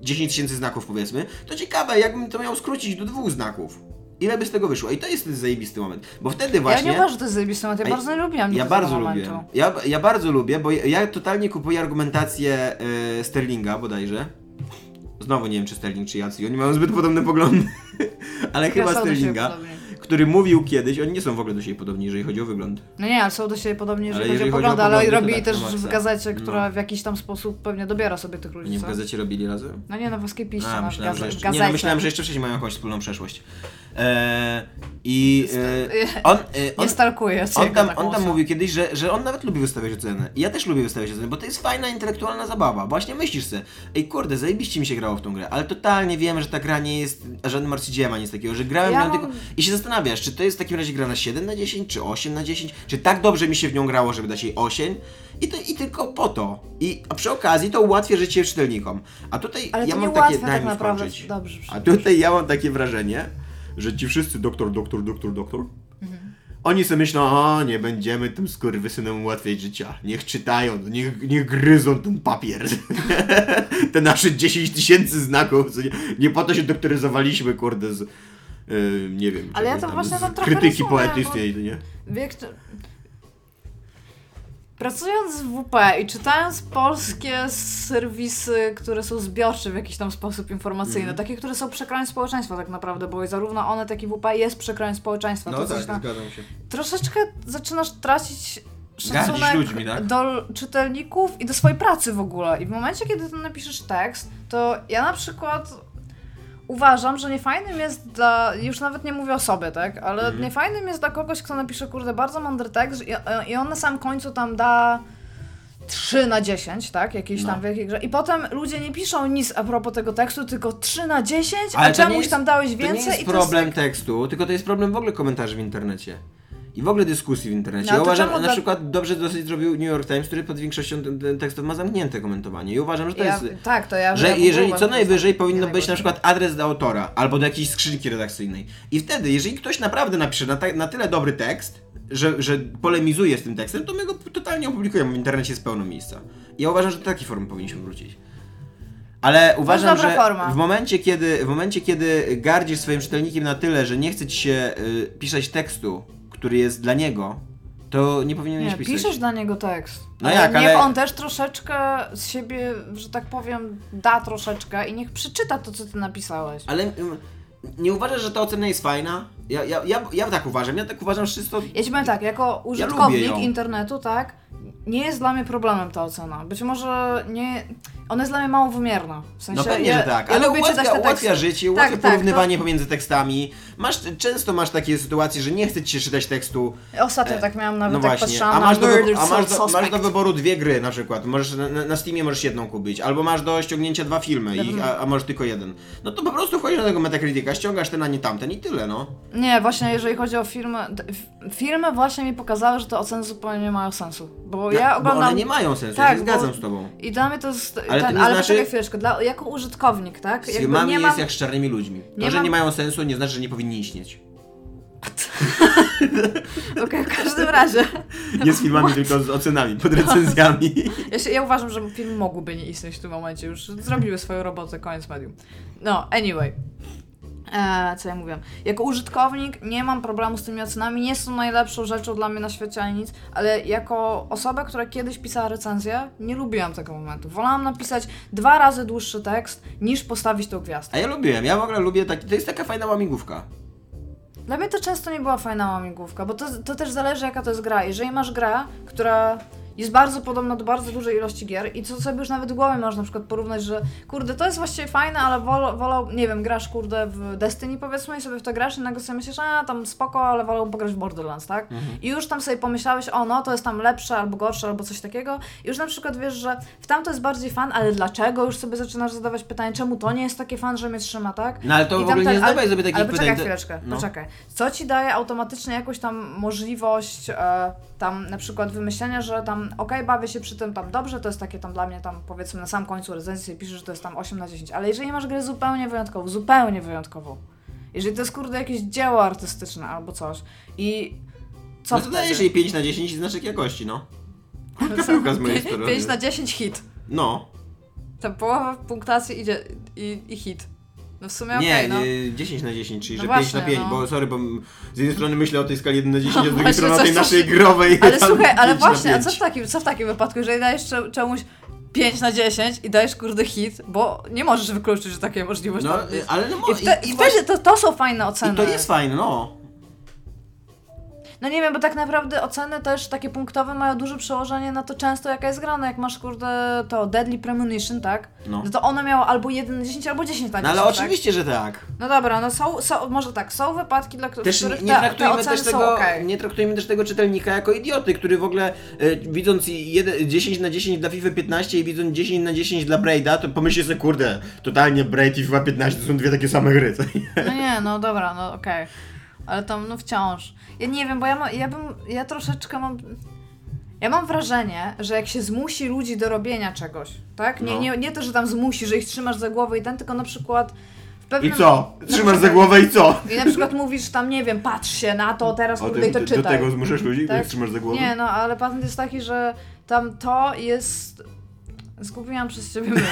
10 tysięcy znaków powiedzmy, to ciekawe jakbym to miał skrócić do dwóch znaków. Ile by z tego wyszło? I to jest ten zajebisty moment, bo wtedy właśnie... Ja nie uważam, że to jest zajebisty moment, ja Ej, bardzo nie lubiłam Ja bardzo momentu. lubię. Ja, ja bardzo lubię, bo ja, ja totalnie kupuję argumentację e, Sterlinga bodajże. Znowu nie wiem, czy Sterling, czy Jacy. Oni mają zbyt podobne poglądy. (laughs) Ale chyba są do siebie Sterlinga, podobni. który mówił kiedyś, oni nie są w ogóle do siebie podobni, jeżeli chodzi o wygląd. No nie, ale są do siebie podobni, jeżeli Ale chodzi o jeżeli chodzi o poglądy, ale poglądy, to robili tak, też na w maksa. gazecie, która No. w jakiś tam sposób pewnie dobiera sobie tych ludzi, Nie w co? gazecie robili razem? No nie, no w Escapiście, A, no, w, myślałem, że jeszcze, nie, no, myślałem, że jeszcze wcześniej mają jakąś wspólną przeszłość. E, I e, on, e, on, Nie stalkuję On cię tam, on tam mówił kiedyś, że, że on nawet lubi wystawiać oceny. I ja też lubię wystawiać oceny, bo to jest fajna intelektualna zabawa. Właśnie myślisz sobie, ej kurde, zajebiście mi się grało w tą grę, ale totalnie wiem, że ta gra nie jest żadnym arcydziełem ani nic takiego, że grałem Ja w nią mam- tylko... I się zastanawiasz, czy to jest w takim razie gra na 7 na 10, czy 8 na 10, czy tak dobrze mi się w nią grało, żeby dać jej 8 i, to, i tylko po to. I a przy okazji to ułatwia życie czytelnikom. A tutaj Ale ja mam takie... daj tak naprawdę. Dobrze, A tutaj ja mam takie wrażenie, że ci wszyscy doktor, doktor, doktor, doktor, oni sobie myślą, o, nie będziemy tym skurwysynom ułatwiać życia. Niech czytają, niech, niech gryzą ten papier. (laughs) Te nasze 10 tysięcy znaków. Nie, nie po to się doktoryzowaliśmy, kurde, z... Yy, nie wiem. Ale ja to właśnie tam trochę krytyki rozumiem, poetycznej, nie? Wiek, to... Pracując w WP i czytając polskie serwisy, które są zbiorcze w jakiś tam sposób informacyjny, Mhm. takie, które są przekrojem społeczeństwa tak naprawdę, bo zarówno one, jak i WP jest przekrojem społeczeństwa. No to tak, coś tam, zgadzam się. troszeczkę zaczynasz tracić szacunek ludźmi, tak? do czytelników i do swojej pracy w ogóle. I w momencie, kiedy ty napiszesz tekst, to ja na przykład uważam, że niefajnym jest dla, już nawet nie mówię o sobie, tak, ale Mhm. niefajnym jest dla kogoś, kto napisze, kurde, bardzo mądry tekst i, i on na samym końcu tam da 3 na 10, tak, jakiejś tam No. w jakiej grze. I potem ludzie nie piszą nic a propos tego tekstu, tylko 3 na 10, Ale a to czemuś jest- tam dałeś To nie więcej jest i to problem jest... tekstu, tylko to jest problem w ogóle komentarzy w internecie. I w ogóle dyskusji w internecie. No, ja uważam, na dla- przykład dobrze dosyć zrobił New York Times, który pod większością ten- ten tekstów ma zamknięte komentowanie. I uważam, że to Ja, jest... tak, to ja Że ja jeżeli co najwyżej powinno być na przykład adres do autora albo do jakiejś skrzynki redakcyjnej. I wtedy, jeżeli ktoś naprawdę napisze na, ta, na tyle dobry tekst, że, że polemizuje z tym tekstem, to my go totalnie opublikujemy. W internecie jest pełno miejsca. I ja uważam, że do takiej formy powinniśmy wrócić. Ale uważam, że forma. w momencie, kiedy, w momencie, kiedy gardzisz swoim czytelnikiem na tyle, że nie chce ci się y, pisać tekstu, który jest dla niego, to nie powinieneś Nie, pisać. piszesz dla niego tekst. No ale jak, niech ale- on też troszeczkę z siebie, że tak powiem, da troszeczkę i niech przeczyta to, co ty napisałeś. Ale ym, nie uważasz, że ta ocena jest fajna? Ja, ja, ja, ja tak uważam. Ja tak uważam, że czysto Ja ci powiem tak, jako użytkownik ją. internetu, tak, nie jest dla mnie problemem ta ocena. Być może nie. Ona jest dla mnie mało wymierna. W sensie, No pewnie, ja, że tak, ja ale lubię czytać ułatwia, te teksty. ułatwia życie, Tak, ułatwia tak, porównywanie pomiędzy tekstami. Masz, często masz takie sytuacje, że nie chce ci się czytać tekstu. Ostatnio tak miałam nawet, No jak właśnie, a masz, do, a masz, do, masz do wyboru dwie gry na przykład. Możesz na, na Steamie możesz jedną kupić, albo masz do ściągnięcia dwa filmy, i, a, a możesz tylko jeden. No to po prostu wchodzisz na tego Metacritica, ściągasz ten, a nie tamten i tyle, no. Nie, właśnie jeżeli chodzi o filmy, filmy właśnie mi pokazały, że te oceny zupełnie nie mają sensu. Bo ja Bo oglądam... one nie mają sensu, Tak, ja się bo- zgadzam z tobą. I dla mnie to jest. Ale to ten, nie ale znaczy- chwileczkę, dla, jako użytkownik, tak? Z filmami jest jak z czarnymi ludźmi. To, nie że mam- nie mają sensu, nie znaczy, że nie powinni istnieć. (laughs) Okej, w każdym razie. Nie z filmami, tylko z ocenami, pod recenzjami. Ja, się, ja uważam, że filmy mogłyby nie istnieć w tym momencie, już zrobiły swoją robotę, koniec medium. No, anyway. E, co ja mówiłam? Jako użytkownik nie mam problemu z tymi ocenami, nie są najlepszą rzeczą dla mnie na świecie ani nic, ale jako osoba, która kiedyś pisała recenzję, nie lubiłam tego momentu. Wolałam napisać dwa razy dłuższy tekst, niż postawić tą gwiazdkę. A ja lubiłem, ja w ogóle lubię taki, to jest taka fajna łamigłówka. Dla mnie to często nie była fajna łamigłówka, bo to, to też zależy jaka to jest gra. Jeżeli masz grę, która jest bardzo podobna do bardzo dużej ilości gier i co sobie już nawet w głowie możesz na przykład porównać, że kurde, to jest właściwie fajne, ale wolał, wolał, nie wiem, grasz kurde w Destiny powiedzmy i sobie w to grasz i nagle sobie myślisz, a tam spoko, ale wolał pograć w Borderlands, tak? I już tam sobie pomyślałeś, o no, to jest tam lepsze albo gorsze albo coś takiego i już na przykład wiesz, że w tamto jest bardziej fan, ale dlaczego? Już sobie zaczynasz zadawać pytanie, czemu to nie jest takie fan, że mnie trzyma, tak? No ale to I w ogóle ten- nie zadawaj ale- sobie takich ale pytań. poczekaj to- chwileczkę, no. poczekaj. Co ci daje automatycznie jakąś tam możliwość e, tam na przykład wymyślenia, że tam okej, bawię się przy tym tam dobrze, to jest takie tam dla mnie tam powiedzmy na sam końcu recenzji piszesz, że to jest tam 8 na 10, ale jeżeli masz grę zupełnie wyjątkową, zupełnie wyjątkową, jeżeli to jest kurde jakieś dzieło artystyczne albo coś i Co no to wtedy? jej 5 na 10 i znaczek jakości, no. Krótka piłka z mojej strony. 5 na 10 hit. No. Ta połowa punktacji idzie i, i hit. No w sumie Nie, okej, no. y, 10 na 10, czyli No że właśnie, 5 na 5, no. bo sorry, bo z jednej strony myślę o tej skali 1 na 10, a z drugiej Właśnie, strony o tej coś- naszej growej. Ale słuchaj, ale 5 na właśnie, a 5. co w takim, co w takim wypadku, jeżeli dajesz cze- czemuś 5 na 10 i dajesz kurde hit, bo nie możesz wykluczyć, że takie możliwość No, tam jest. ale no I, wte, i, i i, wtedy to, to są fajne oceny. I to jest fajne, no. No nie wiem, bo tak naprawdę oceny też takie punktowe mają duże przełożenie na to często jaka jest grana. Jak masz kurde to Deadly Premonition, tak? No. No to ona miała albo 1 na 10, albo 10 na 10. No ale tak? oczywiście, że tak. No dobra, no są, są, może tak, są wypadki, dla których, Też których nie, te, te traktujmy oceny też tego, okej. nie traktujmy też tego czytelnika jako idioty, który w ogóle e, widząc jeden, 10 na 10 dla FIFA 15 i widząc 10 na 10 dla Braida, to pomyśli sobie, kurde, totalnie Braid i FIFA 15 to są dwie takie same gry. No nie, no dobra, no okej. Ale tam, no wciąż. Ja nie wiem, bo ja, ma, ja bym, ja troszeczkę mam... Ja mam wrażenie, że jak się zmusi ludzi do robienia czegoś, tak? Nie, No. nie, nie to, że tam zmusi, że ich trzymasz za głowę i ten, tylko na przykład w I pewnym... co? Trzymasz za głowę i co? I na przykład mówisz tam, nie wiem, patrz się na to, teraz kurde i to do, czytaj. do tego zmuszasz ludzi, Tak? trzymasz za głowę? Nie, no ale patent jest taki, że tam to jest. Skupiłam przez ciebie myśl.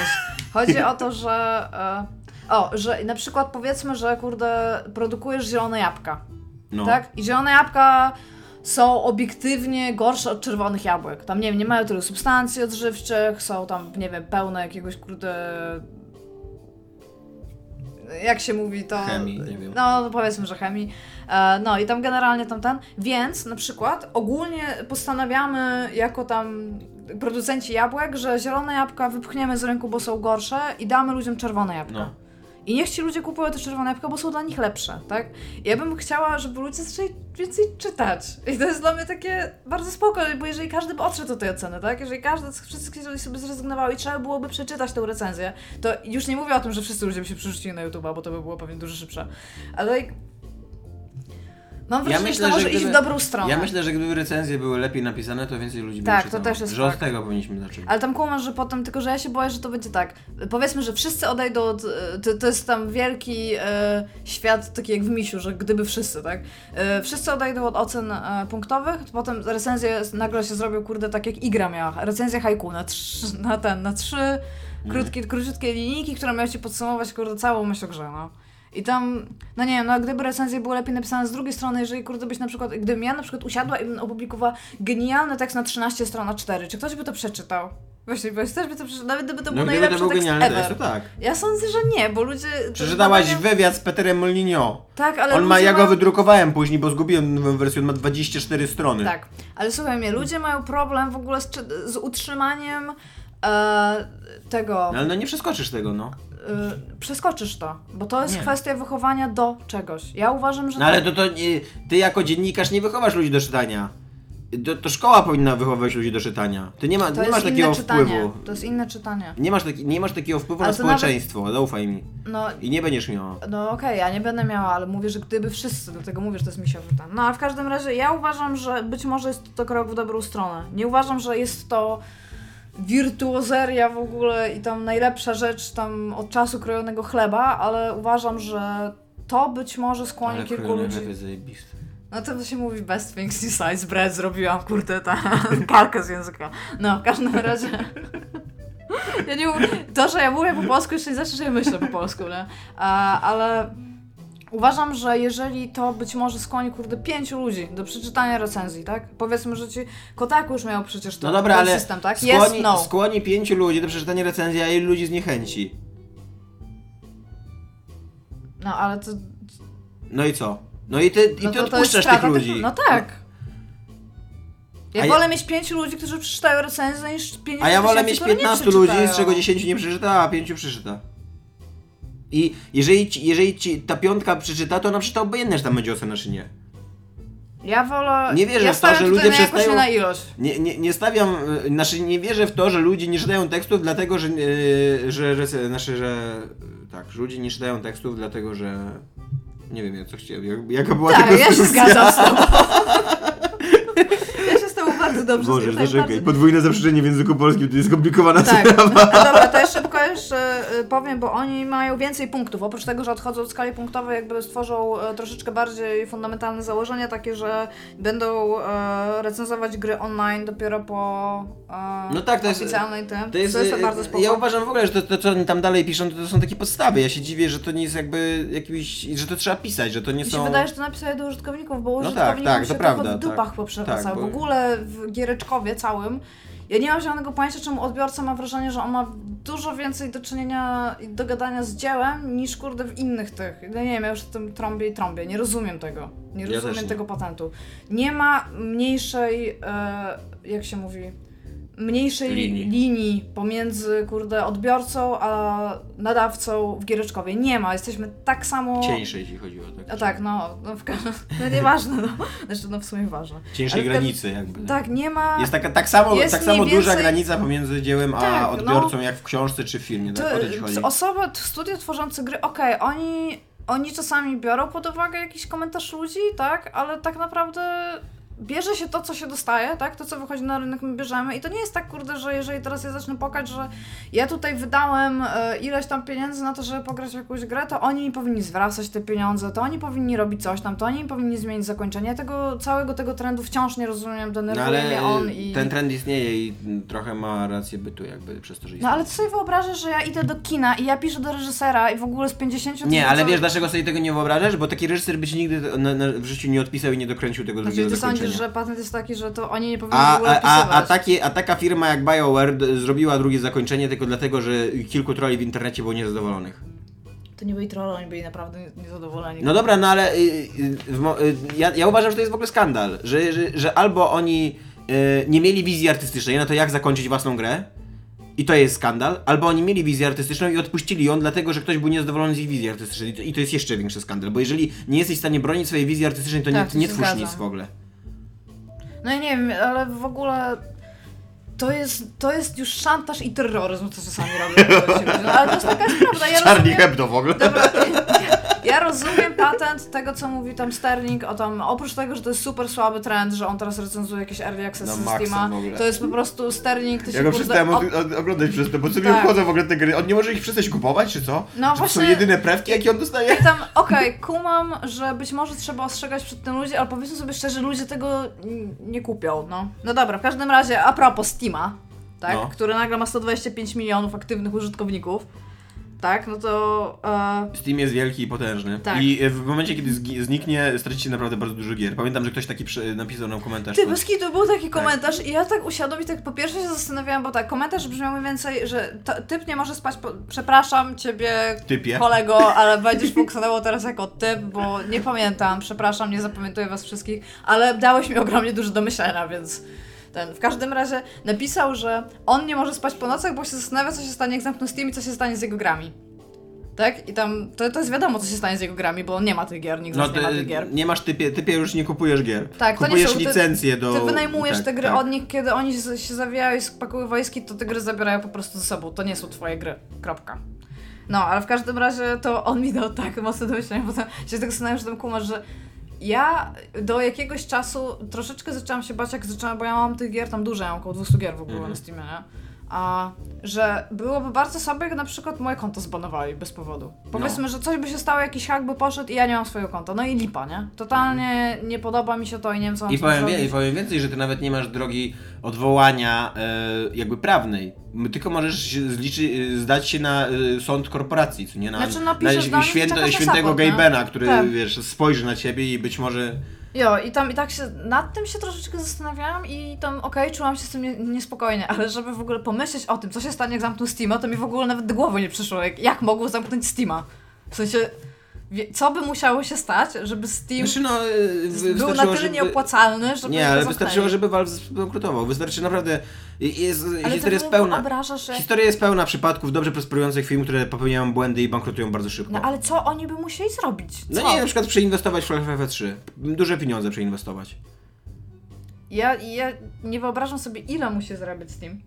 Chodzi o to, że. E... O, że na przykład powiedzmy, że kurde, produkujesz zielone jabłka. No. Tak? I zielone jabłka są obiektywnie gorsze od czerwonych jabłek. Tam nie wiem, nie mają tylu substancji odżywczych, są tam, nie wiem, pełne jakiegoś kurde. Jak się mówi to. Chemii, nie wiem. No, no powiedzmy, że chemii. E, No i tam generalnie tam ten. Więc na przykład ogólnie postanawiamy jako tam producenci jabłek, że zielone jabłka wypchniemy z rynku, bo są gorsze i damy ludziom czerwone jabłka. No. I niech ci ludzie kupują te czerwone jabłka, bo są dla nich lepsze, tak? Ja bym chciała, żeby ludzie zaczęli więcej czytać. I to jest dla mnie takie bardzo spoko, bo jeżeli każdy by odszedł od tej oceny, tak? Jeżeli każdy, wszyscy jeżeli sobie zrezygnowały i trzeba byłoby przeczytać tę recenzję, to już nie mówię o tym, że wszyscy ludzie by się przerzucili na YouTube'a, bo to by było pewnie dużo szybsze. Ale like, mam wrażenie, myślę, że to może że iść w dobrą stronę. Ja myślę, że gdyby recenzje były lepiej napisane, to więcej ludzi by Tak, to czytało. też jest Że od fakt. tego powinniśmy zacząć. Ale tam kumasz, że potem, tylko że ja się boję, że to będzie tak. Powiedzmy, że wszyscy odejdą od. To, to jest tam wielki e, świat, taki jak w Misiu, że gdyby wszyscy, tak? E, wszyscy odejdą od ocen e, punktowych, to potem recenzje nagle się zrobią, kurde, tak jak Igra miała. Recenzja haiku na, trz, na ten, na trzy krótkie, króciutkie linijki, które miały ci podsumować, kurde, całą myśl o grze, no. I tam, no nie wiem, no gdyby recenzje były lepiej napisane z drugiej strony, jeżeli kurde byś na przykład, gdybym ja na przykład usiadła i bym opublikowała genialny tekst na 13 stron na 4, czy ktoś by to przeczytał? Właśnie, bo też by to przeczytał, nawet gdyby to był no gdyby najlepszy to był tekst genialny ever. tekst, to tak. Ja sądzę, że nie, bo ludzie... Przeczytałaś badania- wywiad z Peterem Molinio. Tak, ale On ma, ja go wydrukowałem później, bo zgubiłem nową wersję, on ma 24 strony. Tak, ale słuchaj mnie, ludzie mają problem w ogóle z, z utrzymaniem e, tego... No, ale no nie przeskoczysz tego, no. Y, przeskoczysz to, bo to jest Nie. kwestia wychowania do czegoś. Ja uważam, że No ale to, to nie, ty jako dziennikarz nie wychowasz ludzi do czytania. To, to szkoła powinna wychowywać ludzi do czytania. Ty nie, ma, to nie jest masz inne takiego czytanie. wpływu. To jest inne czytanie. Nie masz, taki, nie masz takiego wpływu Ale na to nawet- społeczeństwo, zaufaj mi. No, I nie będziesz miała. no okej, ja nie będę miała, ale mówię, że gdyby wszyscy, dlatego mówię, że to jest misiowy ten. No a w każdym razie ja uważam, że być może jest to krok w dobrą stronę. Nie uważam, że jest to wirtuozeria w ogóle i tam najlepsza rzecz tam od czasu krojonego chleba, ale uważam, że to być może skłoni Ale kilku ludzi... jest. No to się mówi best things besides bread, zrobiłam kurde ta (laughs) kalkę z języka. No, w każdym razie. Ja nie to, że ja mówię po polsku, jeszcze nie znaczy, że ja myślę po polsku, nie? Ale uważam, że jeżeli to być może skłoni, kurde, pięciu ludzi do przeczytania recenzji, tak? Powiedzmy, że ci Kotaku już miał przecież to, No dobra, ten ale system, tak? skłoni, Yes, no. skłoni pięciu ludzi do przeczytania recenzji, a ilu ludzi zniechęci. No, ale to... No i co? No i ty, i No ty odpuszczasz tych ludzi. No tak. Ja ja- wolę mieć pięciu ludzi, którzy przeczytają recenzję, niż pięć A ja wolę mieć które nie 15 ludzi, z czego 10 nie przeczyta, a 5 przeczyta. I jeżeli ci, jeżeli ci ta piątka przeczyta, to ona przeczyta obojętnie, czy tam będzie ocena, czy nie. Ja wolę. Nie wierzę ja w to, stawiam że ludzie na przestają- nie na ilość. Nie, nie, nie stawiam, y, znaczy nie wierzę w to, że ludzie nie czytają tekstów dlatego, że, yy, że, że, znaczy, że, y, tak, że ludzie nie czytają tekstów dlatego, że, nie wiem, ja co chciałem, jak, jaka była ta Tak, ja się zgadzam z tobą. (laughs) ja się z tobą bardzo dobrze. Boże, zaczekaj. bardzo- Podwójne zaprzeczenie w języku polskim to jest skomplikowana Tak, sprawa. a dobra, to ja szybko jeszcze y, powiem, bo oni mają więcej punktów. Oprócz tego, że odchodzą od skali punktowej, jakby stworzą e, troszeczkę bardziej fundamentalne założenia, takie, że będą e, recenzować gry online dopiero po e, No tak, to jest- oficjalnej tym. To jest, to jest e, bardzo spoko. ja uważam w ogóle, że to, to, co oni tam dalej piszą, to, to są takie podstawy. Ja się dziwię, że to nie jest jakby jakimś, że to trzeba pisać, że to nie Mi są... się wydaje, że to napisali do użytkowników, bo No tak, użytkownikom tak, to się prawda, tylko w dupach tak. poprzewracało. Tak, bo- W ogóle w giereczkowie całym ja nie mam żadnego pojęcia, czemu odbiorca ma wrażenie, że on ma dużo więcej do czynienia i do gadania z dziełem niż kurde w innych tych. Ja nie wiem, ja już w tym trąbię i trąbię. Nie rozumiem tego. Nie Ja rozumiem też nie. tego patentu. Nie ma mniejszej, e, jak się mówi, mniejszej Linii. linii pomiędzy kurde odbiorcą a nadawcą w giereczkowie. Nie ma. Jesteśmy tak samo. Cieńsze, jeśli chodzi o tak. A tak, no, no w każdym (laughs) no nieważne, no. Znaczy, no w sumie ważne. Ale każdym- granicy jakby. Tak, nie ma... Jest taka, tak samo, Jest tak samo mniej duża więcej- granica pomiędzy dziełem a Tak, no. odbiorcą, jak w książce czy w filmie. Tak? O to ci chodzi. Osoby, studio tworzące gry, okej, oni, oni czasami biorą pod uwagę jakiś komentarz ludzi, tak, ale tak naprawdę bierze się to, co się dostaje, tak, to, co wychodzi na rynek, my bierzemy i to nie jest tak, kurde, że jeżeli teraz ja zacznę pokać, że ja tutaj wydałem e, ileś tam pieniędzy na to, żeby pograć w jakąś grę, to oni mi powinni zwracać te pieniądze, to oni powinni robić coś tam, to oni powinni zmienić zakończenie. Ja tego, całego tego trendu wciąż nie rozumiem, No denerwuje ale mnie on i... ten trend istnieje i trochę ma rację bytu jakby przez to, że No istnieje. ale ty sobie wyobrażasz, że ja idę do kina i ja piszę do reżysera i w ogóle z 50 Nie, ale tysięcy- wiesz dlaczego sobie tego nie wyobrażasz? Bo taki reżyser by ci nigdy na, na, w życiu nie odpisał i nie dokręcił tego Znaczy, drugiego zakończenia. Że patent jest taki, że to oni nie powinni w A, ogóle a, a, a, takie, a taka firma jak BioWare d- zrobiła drugie zakończenie tylko dlatego, że kilku troli w internecie było niezadowolonych. To nie byli trolle, oni byli naprawdę nie- niezadowoleni. No dobra, no ale y, y, w y, ja, ja uważam, że to jest w ogóle skandal, że, że, że albo oni y, nie mieli wizji artystycznej, no to jak zakończyć własną grę? I to jest skandal. Albo oni mieli wizję artystyczną i odpuścili ją, dlatego że ktoś był niezadowolony z ich wizji artystycznej. I to, jest jeszcze większy skandal, bo jeżeli nie jesteś w stanie bronić swojej wizji artystycznej, to Tak, nie, nie twórz nic w ogóle. No ja nie wiem, ale w ogóle to jest, to jest już szantaż i terroryzm, co czasami robią. (laughs) No, ale to jest taka jest prawda. Ja Charlie rozumiem, Hebdo w ogóle. Dobra, ja, (laughs) ja rozumiem patent tego, co mówi tam Sterling o tam, oprócz tego, że to jest super słaby trend, że on teraz recenzuje jakieś early access No, Steama, to jest po prostu Sterling, ty się Ja go przestałem od, oglądać przez to, bo co mi Tak. obchodzą w ogóle te gry? On nie może ich przestać kupować, czy co? No czy to są właśnie- jedyne prewki, jakie on dostaje? I tam, okej, kumam, że być może trzeba ostrzegać przed tym ludzi, ale powiedzmy sobie szczerze, ludzie tego nie kupią, no. No dobra, w każdym razie, a propos Steama, tak, No. który nagle ma 125 milionów aktywnych użytkowników, tak, no to... E, Steam jest wielki i potężny. Tak. I w momencie, kiedy zniknie, stracicie naprawdę bardzo dużo gier. Pamiętam, że ktoś taki napisał nam komentarz. Ty, bez kitu, był taki komentarz i ja tak usiadłam i tak po pierwsze się zastanawiałam, bo tak, komentarz brzmiał mniej więcej, że to, typ nie może spać, po, przepraszam ciebie, Typie. kolego, ale będziesz funkcjonował teraz jako typ, bo nie pamiętam, przepraszam, nie zapamiętuję was wszystkich, ale dałeś mi ogromnie dużo do myślenia, więc ten, w każdym razie napisał, że on nie może spać po nocach, bo się zastanawia, co się stanie, jak zamkną Steam i co się stanie z jego grami. Tak? I tam, to, to jest wiadomo, co się stanie z jego grami, bo on nie ma tych gier, nikt No nas nie ma ty tych gier. nie masz typie, typie już nie kupujesz gier. Tak, to nie kupujesz są- ty- licencje do... Ty wynajmujesz tak, te gry tak. od nich, kiedy oni się, się zawijają i spakują wojski, to te gry zabierają po prostu ze sobą. To nie są twoje gry. Kropka. No, ale w każdym razie to on mi dał tak mocno do myślenia, potem się tak zastanawiam, że tam kumasz, że ja do jakiegoś czasu troszeczkę zaczęłam się bać, jak zaczęłam, bo ja mam tych gier tam dużo, ja mam około 200 gier w ogóle Mhm. na Steamie, nie? A że byłoby bardzo słabe, jak na przykład moje konto zbanowali bez powodu. Powiedzmy, że coś by się stało, jakiś hack by poszedł i ja nie mam swojego konta. No i lipa, nie? Totalnie nie podoba mi się to i nie wiem, co mam I powiem, wie. I powiem więcej, że ty nawet nie masz drogi odwołania e, jakby prawnej. Tylko możesz zliczy, e, zdać się na e, sąd korporacji, co nie? Na, Znaczy, no, na święto, czekasz na świętego support, nie? Gabena, który Tak. wiesz, spojrzy na ciebie i być może... Jo, i tam i tak się nad tym się troszeczkę zastanawiałam i tam okej, czułam się z tym nie, niespokojnie, ale żeby w ogóle pomyśleć o tym, co się stanie, jak zamkną Steama, to mi w ogóle nawet do głowy nie przyszło, jak, jak mogło zamknąć Steama. W sensie, co by musiało się stać, żeby Steam Znaczy no, e, był na tyle żeby- nieopłacalny, żeby Nie, ale wystarczyło, żeby Valve zbankrutował. Wystarczy naprawdę... Jest, Ale historia jest pełna... wyobrażasz, że... Historia jest pełna przypadków dobrze prosperujących firm, które popełniają błędy i bankrutują bardzo szybko. No ale co oni by musieli zrobić? No Co? nie, na przykład przeinwestować w Half-Life 3. Duże pieniądze przeinwestować. Ja, ja nie wyobrażam sobie, ile musi zarabiać Steam.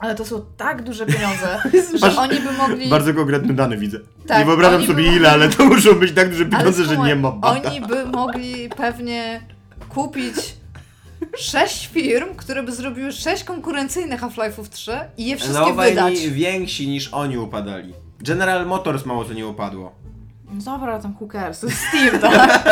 Ale to są tak duże pieniądze, (laughs) że oni by mogli... Bardzo konkretne dane widzę. Tak, nie wyobrażam sobie mogli- ile, ale to muszą być tak duże pieniądze, że nie ma bata. Oni by mogli pewnie kupić sześć firm, które by zrobiły sześć konkurencyjnych Half-Life'ów 3 i je wszystkie Nowe wydać. więksi niż oni upadali. General Motors mało co nie upadło. No dobra, tam jest (laughs) Steam, tak?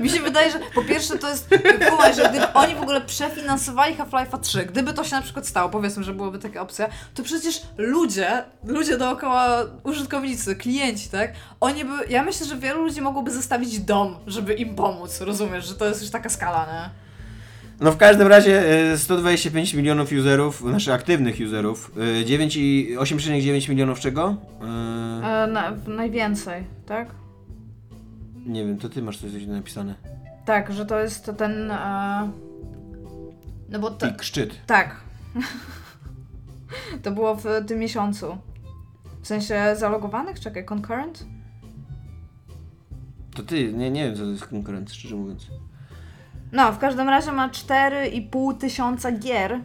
Mi się wydaje, że po pierwsze to jest, kumaj, że gdyby oni w ogóle przefinansowali Half-Life'a 3, gdyby to się na przykład stało, powiedzmy, że byłaby taka opcja, to przecież ludzie, ludzie dookoła, użytkownicy, klienci, tak? Oni by, ja myślę, że wielu ludzi mogłoby zostawić dom, żeby im pomóc, rozumiesz, że to jest już taka skala, nie? No w każdym razie e, 125 milionów userów, naszych aktywnych userów, e, 9 i 8,9 milionów czego? E, E, na, najwięcej, tak? nie wiem, to ty masz coś napisane. Tak, że to jest ten, e... no bo to, Pik, szczyt. Tak. (laughs) to było w tym miesiącu. W sensie zalogowanych? Czekaj, concurrent? To ty, nie, nie wiem co to jest konkurent, szczerze mówiąc. No, w każdym razie ma 4,5 tysiąca gier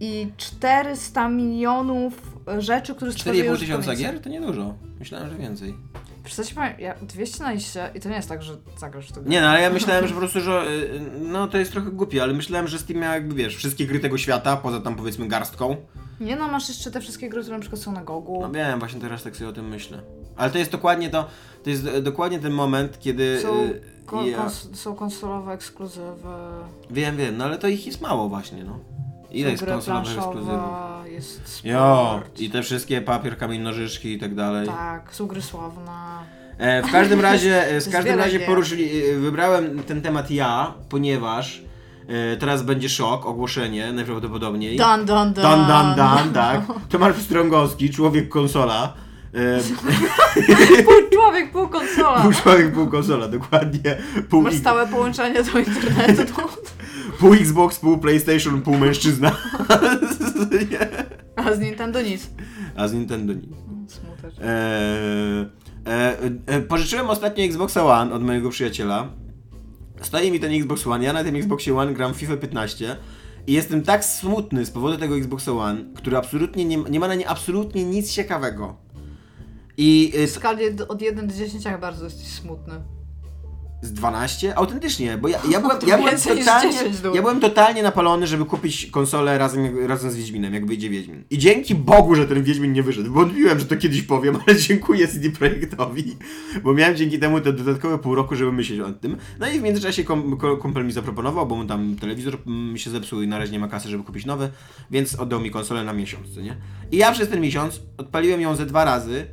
i 400 milionów rzeczy, które stworzyły 4,5 tysiąca gier? To niedużo. Myślałem, że więcej. Przecież powiem, ja 200 na liście i to nie jest tak, że zagrasz w to. Nie, no ale ja (laughs) myślałem, że po prostu, że y, no to jest trochę głupie, ale myślałem, że Steam miał jakby, wiesz, wszystkie gry tego świata, poza tam powiedzmy garstką. Nie no, masz jeszcze te wszystkie gry, które na przykład są na Gogu. No wiem, właśnie teraz tak sobie o tym myślę. Ale to jest dokładnie to, to jest dokładnie ten moment, kiedy... Y, ko- ja, kons- są konsolowe ekskluzywy. wiem, wiem, no ale to ich jest mało właśnie, no. Ile jest konsolowych ekskluzywów? jest sport. Jo, i te wszystkie papier, kamień, nożyczki i tak dalej. Tak, są gry sławne. E, w każdym (laughs) razie, e, w każdym razie poruszyli, e, wybrałem ten temat ja, ponieważ e, teraz będzie szok, ogłoszenie najprawdopodobniej. Dan, dan, dan. Dan, dan, dan, (laughs) tak. Tomasz Strągowski, człowiek konsola. E, Pół człowiek, pół konsola. pół człowiek, pół konsola, dokładnie. Pół, Masz stałe połączenie do internetu. (laughs) Pół Xbox, pół PlayStation, pół mężczyzna. A z Nintendo nic. A z Nintendo nic. Smutek. E, e, e, pożyczyłem ostatnio Xboxa One od mojego przyjaciela. Stoi mi ten Xbox One, ja na tym Xboxie One gram FIFA 15 i jestem tak smutny z powodu tego Xboxa One, który absolutnie nie, nie ma na nie absolutnie nic ciekawego. I W skali d- od 1 do 10 jak bardzo jesteś smutny. z 12? Autentycznie, bo ja, ja, byłem, (laughs) ja, byłem totalnie, 10 dół. ja byłem totalnie napalony, żeby kupić konsolę razem, razem z Wiedźminem, jak wyjdzie Wiedźmin. I dzięki Bogu, że ten Wiedźmin nie wyszedł. Wątpiłem, że to kiedyś powiem, ale (laughs) dziękuję CD Projektowi, bo miałem dzięki temu te dodatkowe pół roku, żeby myśleć o tym. No i w międzyczasie kom, ko- kumpel mi zaproponował, bo mu tam telewizor mm, się zepsuł i na razie nie ma kasy, żeby kupić nowy, więc oddał mi konsolę na miesiąc, nie? I ja przez ten miesiąc odpaliłem ją ze dwa razy,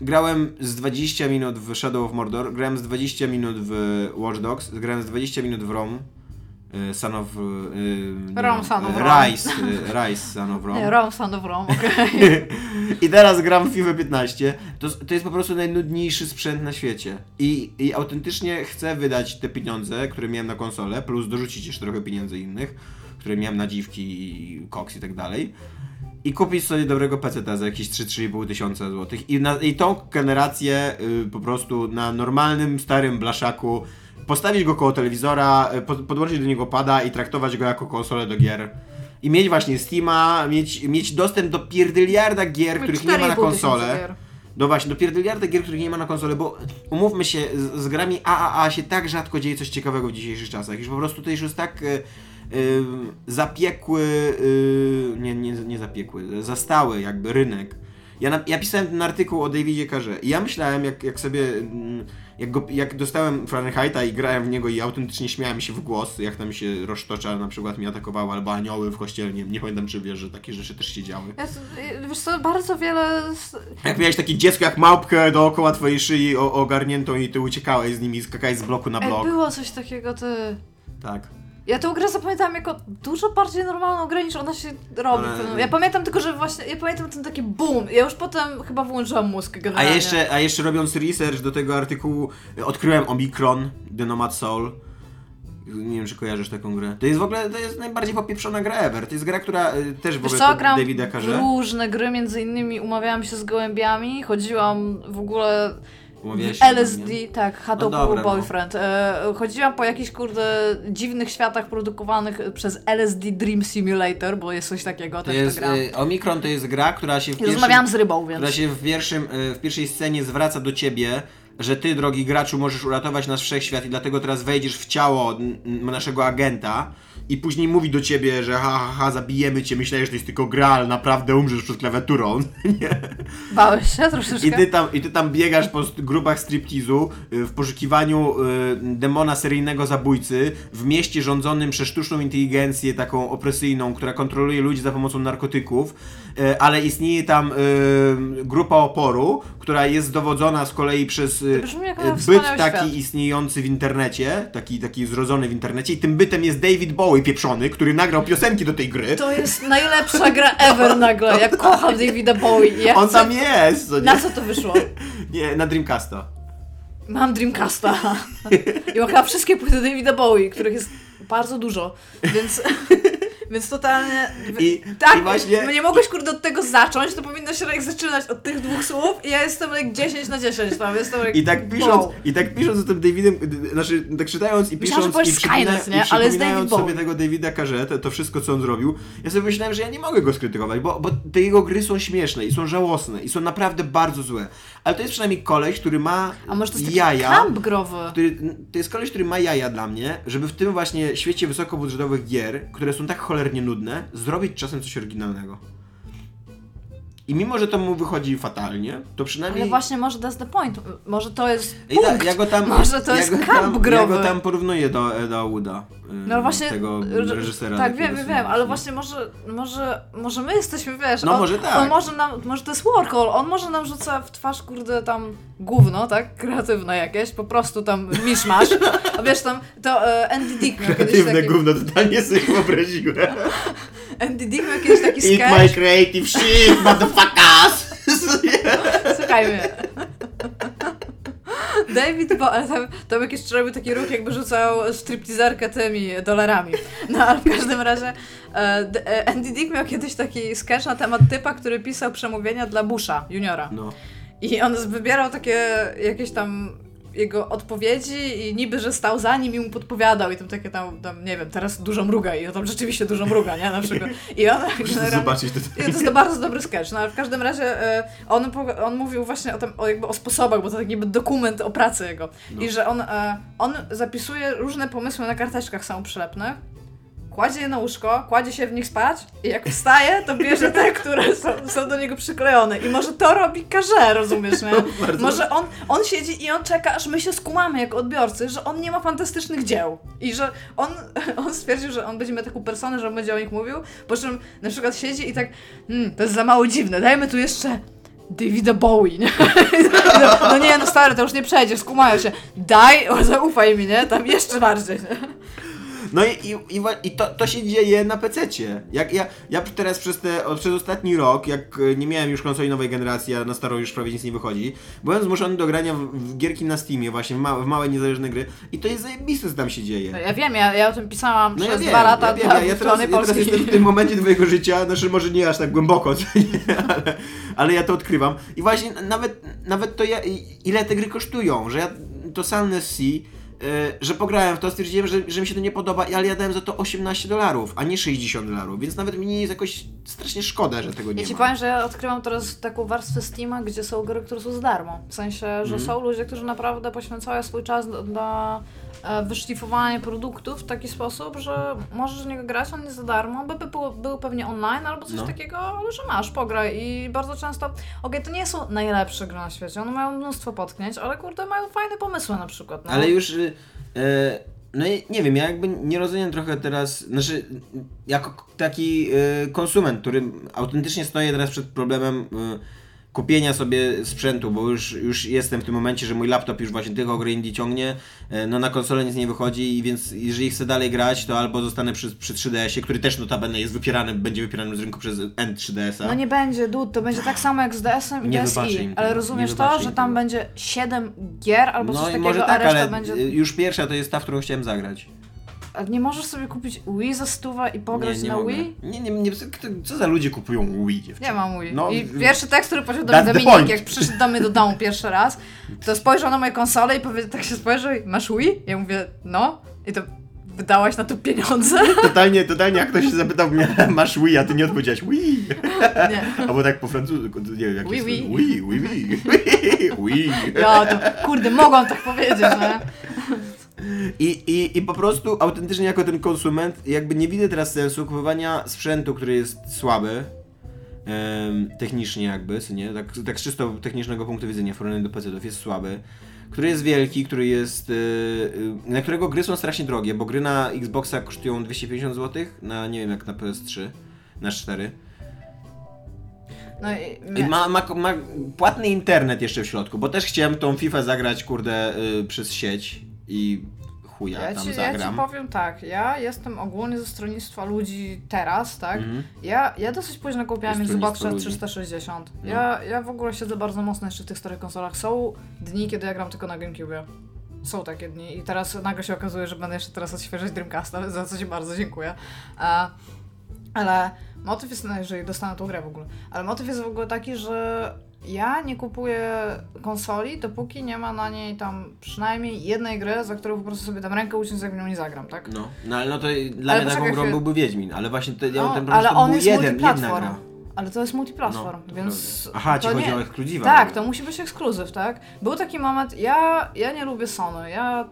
Grałem z 20 minut w Shadow of Mordor, grałem z 20 minut w Watch Dogs, grałem z 20 minut w Rom. y, Son of... y, nie Rom, Son of y. Rise, y, Rise, Son of. Nie, (laughs) Rom, Sound of Rom, okej. (laughs) I teraz gram w FIFA 15. To, to jest po prostu najnudniejszy sprzęt na świecie. I, I autentycznie chcę wydać te pieniądze, które miałem na konsolę, plus dorzucić jeszcze trochę pieniędzy innych, które miałem na dziwki i koks i tak dalej. I kupić sobie dobrego PC za jakieś 3-3,5 tysiąca złotych. I, na, I tą generację y, po prostu na normalnym, starym blaszaku postawić go koło telewizora, y, pod, podłożyć do niego pada i traktować go jako konsolę do gier. I mieć właśnie Steama, mieć, mieć dostęp do pierdyliarda gier, których nie ma na 4,5 tysiąca konsolę. gier. No właśnie, do pierdyliarda gier, których nie ma na konsolę, bo umówmy się, z, z grami AAA się tak rzadko dzieje coś ciekawego w dzisiejszych czasach, już po prostu to już jest tak y, zapiekły, y, nie, nie, nie zapiekły, zastały jakby rynek. Ja, na, ja pisałem ten artykuł o Davidzie Carze i ja myślałem, jak, jak sobie, mm, jak, go, jak dostałem Fahrenheita i grałem w niego i autentycznie śmiałem się w głos, jak tam się rosztocza na przykład mnie atakowały, albo anioły w kościele, nie, nie pamiętam czy wiesz, że takie rzeczy też się działy. Ja, wiesz co, bardzo wiele... Jak miałeś takie dziecko jak małpkę dookoła twojej szyi o, ogarniętą i ty uciekałeś z nimi, skakałeś z bloku na Ej, blok. było coś takiego, ty... Tak. Ja tę grę zapamiętałam jako dużo bardziej normalną grę niż ona się robi. Ale- Ja pamiętam tylko, że właśnie, ja pamiętam ten taki boom. Ja już potem chyba wyłączyłam mózg A generalnie. jeszcze, a jeszcze robiąc research do tego artykułu, odkryłem Omikron, The Nomad Soul. Nie wiem, czy kojarzysz taką grę. To jest w ogóle, to jest najbardziej popieprzona gra ever. To jest gra, która y, też w ogóle co, gram Davida w Carze. różne gry, między innymi umawiałam się z gołębiami, chodziłam w ogóle LSD, tak, No dobra, no. Boyfriend. E, chodziłam po jakichś, kurde, dziwnych światach produkowanych przez LSD Dream Simulator, bo jest coś takiego, To też jest, to gram. y, Omikron to jest gra, która się w pierwszym, rozmawiałam z rybą, więc... która się w, pierwszym, y, w pierwszej scenie zwraca do ciebie że ty, drogi graczu, możesz uratować nasz wszechświat i dlatego teraz wejdziesz w ciało naszego agenta i później mówi do ciebie, że ha, ha, ha, zabijemy cię, myślałeś, że to jest tylko gra, ale naprawdę umrzesz przed klawiaturą. (laughs) Nie? Bałeś się troszeczkę? I ty tam, i ty tam biegasz po grupach striptizu y, w poszukiwaniu y, demona seryjnego zabójcy w mieście rządzonym przez sztuczną inteligencję taką opresyjną, która kontroluje ludzi za pomocą narkotyków, ale istnieje tam y, grupa oporu, która jest dowodzona z kolei przez na byt taki świat. istniejący w internecie, taki, taki zrodzony w internecie i tym bytem jest David Bowie pieprzony, który nagrał piosenki do tej gry. To jest najlepsza gra ever nagle. Ja kocham Davida Bowie. Ja On chcę... tam jest! Co? Na co to wyszło? nie, na Dreamcasta. Mam Dreamcasta. I mam chyba wszystkie płyty Davida Bowie, których jest bardzo dużo, więc... Więc totalnie... I- tak, i właśnie- nie mogłeś kurde od tego zacząć, to powinno się jak zaczynać od tych dwóch słów i ja jestem jak 10 na 10 tam, jestem jak I tak pisząc, wow. i tak pisząc o tym Davidem, znaczy tak czytając i Myślałam, pisząc i, powiesz Skynet, przypomina, nie? i Ale przypominając sobie Bowie. tego Davida Carze, to, to wszystko co on zrobił, ja sobie myślałem, że ja nie mogę go skrytykować, bo, bo te jego gry są śmieszne i są żałosne i są naprawdę bardzo złe. Ale to jest przynajmniej koleś, który ma A może to jest jaja. kamp growy? Który, to jest koleś, który ma jaja dla mnie, żeby w tym właśnie świecie wysokobudżetowych gier, które są tak cholernie nudne, zrobić czasem coś oryginalnego. I mimo, że to mu wychodzi fatalnie, to przynajmniej... Ale właśnie może that's the point. Może to jest I punkt. ja go tam, Może to ja jest go kamp tam, Ja growy. go tam porównuję do Eda Wooda, No właśnie, tego reżysera. Tak, wiem, wiem, wiem, ale nie? właśnie może, może, może my jesteśmy, wiesz, No on, może tak. on może nam, może to jest Warhol, on może nam rzuca w twarz, kurde, tam gówno, tak, kreatywne jakieś, po prostu tam miszmasz, a wiesz, tam, to e, Andy Dick miał kiedyś Kreatywne taki, gówno, totalnie sobie wyobraziłem. (laughs) Andy Dick miał kiedyś taki Eat my sketch, creative shit, motherfuckers! (laughs) słuchaj mnie. David Bo, ale tam, tam jakiś robił taki ruch, jakby rzucał stripteaserkę tymi dolarami. No ale w każdym razie e, e, Andy Dick miał kiedyś taki sketch na temat typa, który pisał przemówienia dla Busha, juniora. No. I on wybierał takie jakieś tam jego odpowiedzi i niby, że stał za nim i mu podpowiadał i tam takie tam, tam nie wiem, teraz dużo mruga i on tam rzeczywiście dużo mruga, nie? Na przykład. I on (laughs) Muszę zobaczyć. To... i to jest to bardzo dobry sketch, no ale w każdym razie e, on, on mówił właśnie o, tym, o, jakby o sposobach, bo to taki jakby dokument o pracy jego. No. I że on, e, on zapisuje różne pomysły na karteczkach samoprzylepnych, kładzie je na łóżko, kładzie się w nich spać i jak wstaje, to bierze te, które są, są do niego przyklejone. I może to robi karze, rozumiesz, nie? (laughs) Może on, on siedzi i on czeka, aż my się skumamy jako odbiorcy, że on nie ma fantastycznych dzieł. I że on, (laughs) on stwierdził, że on będzie miał taką personę, że on będzie o nich mówił, po czym na przykład siedzi i tak, hmm, to jest za mało dziwne, dajmy tu jeszcze Davida Bowie, nie? No, (laughs) no nie, no stary, to już nie przejdzie, skumają się. Daj, o, zaufaj mi, nie? Tam jeszcze bardziej. Nie? No i, i, i, i to, to się dzieje na PC-cie. Jak ja, ja teraz przez, te, przez ostatni rok, jak e, nie miałem już konsoli nowej generacji, a na starą już prawie nic nie wychodzi, byłem zmuszony do grania w, w gierki na Steamie, właśnie w, ma, w małe, niezależne gry. I to jest zajebiste, co tam się dzieje. Ja wiem, ja, ja o tym pisałam No ja przez wiem, dwa lata ja, wiem, ja, ja, teraz, ja teraz jestem w tym momencie twojego życia, znaczy może nie aż tak głęboko, (laughs) nie, ale, ale ja to odkrywam. I właśnie nawet, nawet to ja, ile te gry kosztują, że ja to Sunless Sea, że pograłem w to, stwierdziłem, że, że mi się to nie podoba, ale ja dałem za to 18 dolarów, a nie 60 dolarów, więc nawet mi nie jest jakoś strasznie szkoda, że tego nie Ja ci ma. powiem, że ja odkrywam teraz taką warstwę Steama, gdzie są gry, które są za darmo. W sensie, że Mhm. są ludzie, którzy naprawdę poświęcają swój czas na e, wyszlifowanie produktów w taki sposób, że możesz w niego grać, on jest za darmo, by, by był, był pewnie online albo coś No. takiego, ale że masz, pograj i bardzo często, okej, to nie są najlepsze gry na świecie, one mają mnóstwo potknięć, ale kurde, mają fajne pomysły na przykład. No. Ale już. Y, e, no nie wiem, ja jakby nie rozumiem trochę teraz, znaczy jako taki y, konsument, który autentycznie stoi teraz przed problemem y, kupienia sobie sprzętu, bo już, już jestem w tym momencie, że mój laptop już właśnie tylko gry indie ciągnie, e, no na konsolę nic nie wychodzi i więc jeżeli chcę dalej grać, to albo zostanę przy, przy 3DS-ie, który też notabene jest wypierany, będzie wypierany z rynku przez N3DS-a. No nie będzie, dud, to będzie tak samo jak z DS-em i Nie DSi. Ale rozumiesz to, że tam będzie 7 gier albo coś no i takiego, może a tak, reszta ale będzie... y, już pierwsza to jest ta, w którą chciałem zagrać. A Nie możesz sobie kupić Wii za stówę i pograć nie, nie na mogę. Wii? Nie, nie, nie, co za ludzie kupują Wii, dziewczyny? Nie mam Wii. No, I pierwszy tekst, który powiedział do mnie Dominik, point. jak przyszedł do mnie do domu pierwszy raz, to (laughs) spojrzał na moją konsolę i powiedział, tak się spojrzał masz Wii? Ja mówię, no. I to wydałaś na to pieniądze? (laughs) Totalnie, totalnie jak ktoś się zapytał mnie, (laughs) masz Wii, a ty nie odpowiedziałeś Wii. Nie. Albo tak po francusku, nie wiem, jak Oui, jest. oui. Oui, oui, oui. Oui. Ja to, kurde, mogłam tak powiedzieć, nie? I, i, I po prostu autentycznie jako ten konsument jakby nie widzę teraz sensu kupowania sprzętu, który jest słaby. em, technicznie jakby, co nie? Tak, tak z czysto technicznego punktu widzenia porównaniu do PC-ów jest słaby. Który jest wielki, który jest. y, y, na którego gry są strasznie drogie, bo gry na Xboxa kosztują 250 zł, na nie wiem jak na PS3, na 4. No i ma, ma, ma płatny internet jeszcze w środku, bo też chciałem tą FIFA zagrać, kurde, y, przez sieć i chuja ja, tam ci, ja zagram. ci powiem tak, ja jestem ogólnie ze stronnictwa ludzi teraz, tak? Mhm. Ja, ja dosyć późno kupiłam Xboxa stronnictwa ludzi. 360. No. Ja, ja w ogóle siedzę bardzo mocno jeszcze w tych starych konsolach. Są dni, kiedy ja gram tylko na GameCube. Są takie dni i teraz nagle się okazuje, że będę jeszcze teraz odświeżać Dreamcasta, za co Ci bardzo dziękuję. E, ale motyw jest, no, jeżeli dostanę tą grę w ogóle, ale motyw jest w ogóle taki, że ja nie kupuję konsoli, dopóki nie ma na niej tam przynajmniej jednej gry, za którą po prostu sobie tam rękę uciąć, jak w nią nie zagram, tak? No, no ale no to dla Ale mnie taką grą byłby Wiedźmin, ale właśnie te, ja No, ten problem, ale to on był jest jeden, jedna gra. Ale to jest multiplatform, No, to więc. prawda. Aha, ci to chodzi nie... o ekskluzywa. Tak, to musi być ekskluzyw, tak? Był taki moment, ja, ja nie lubię Sony. Ja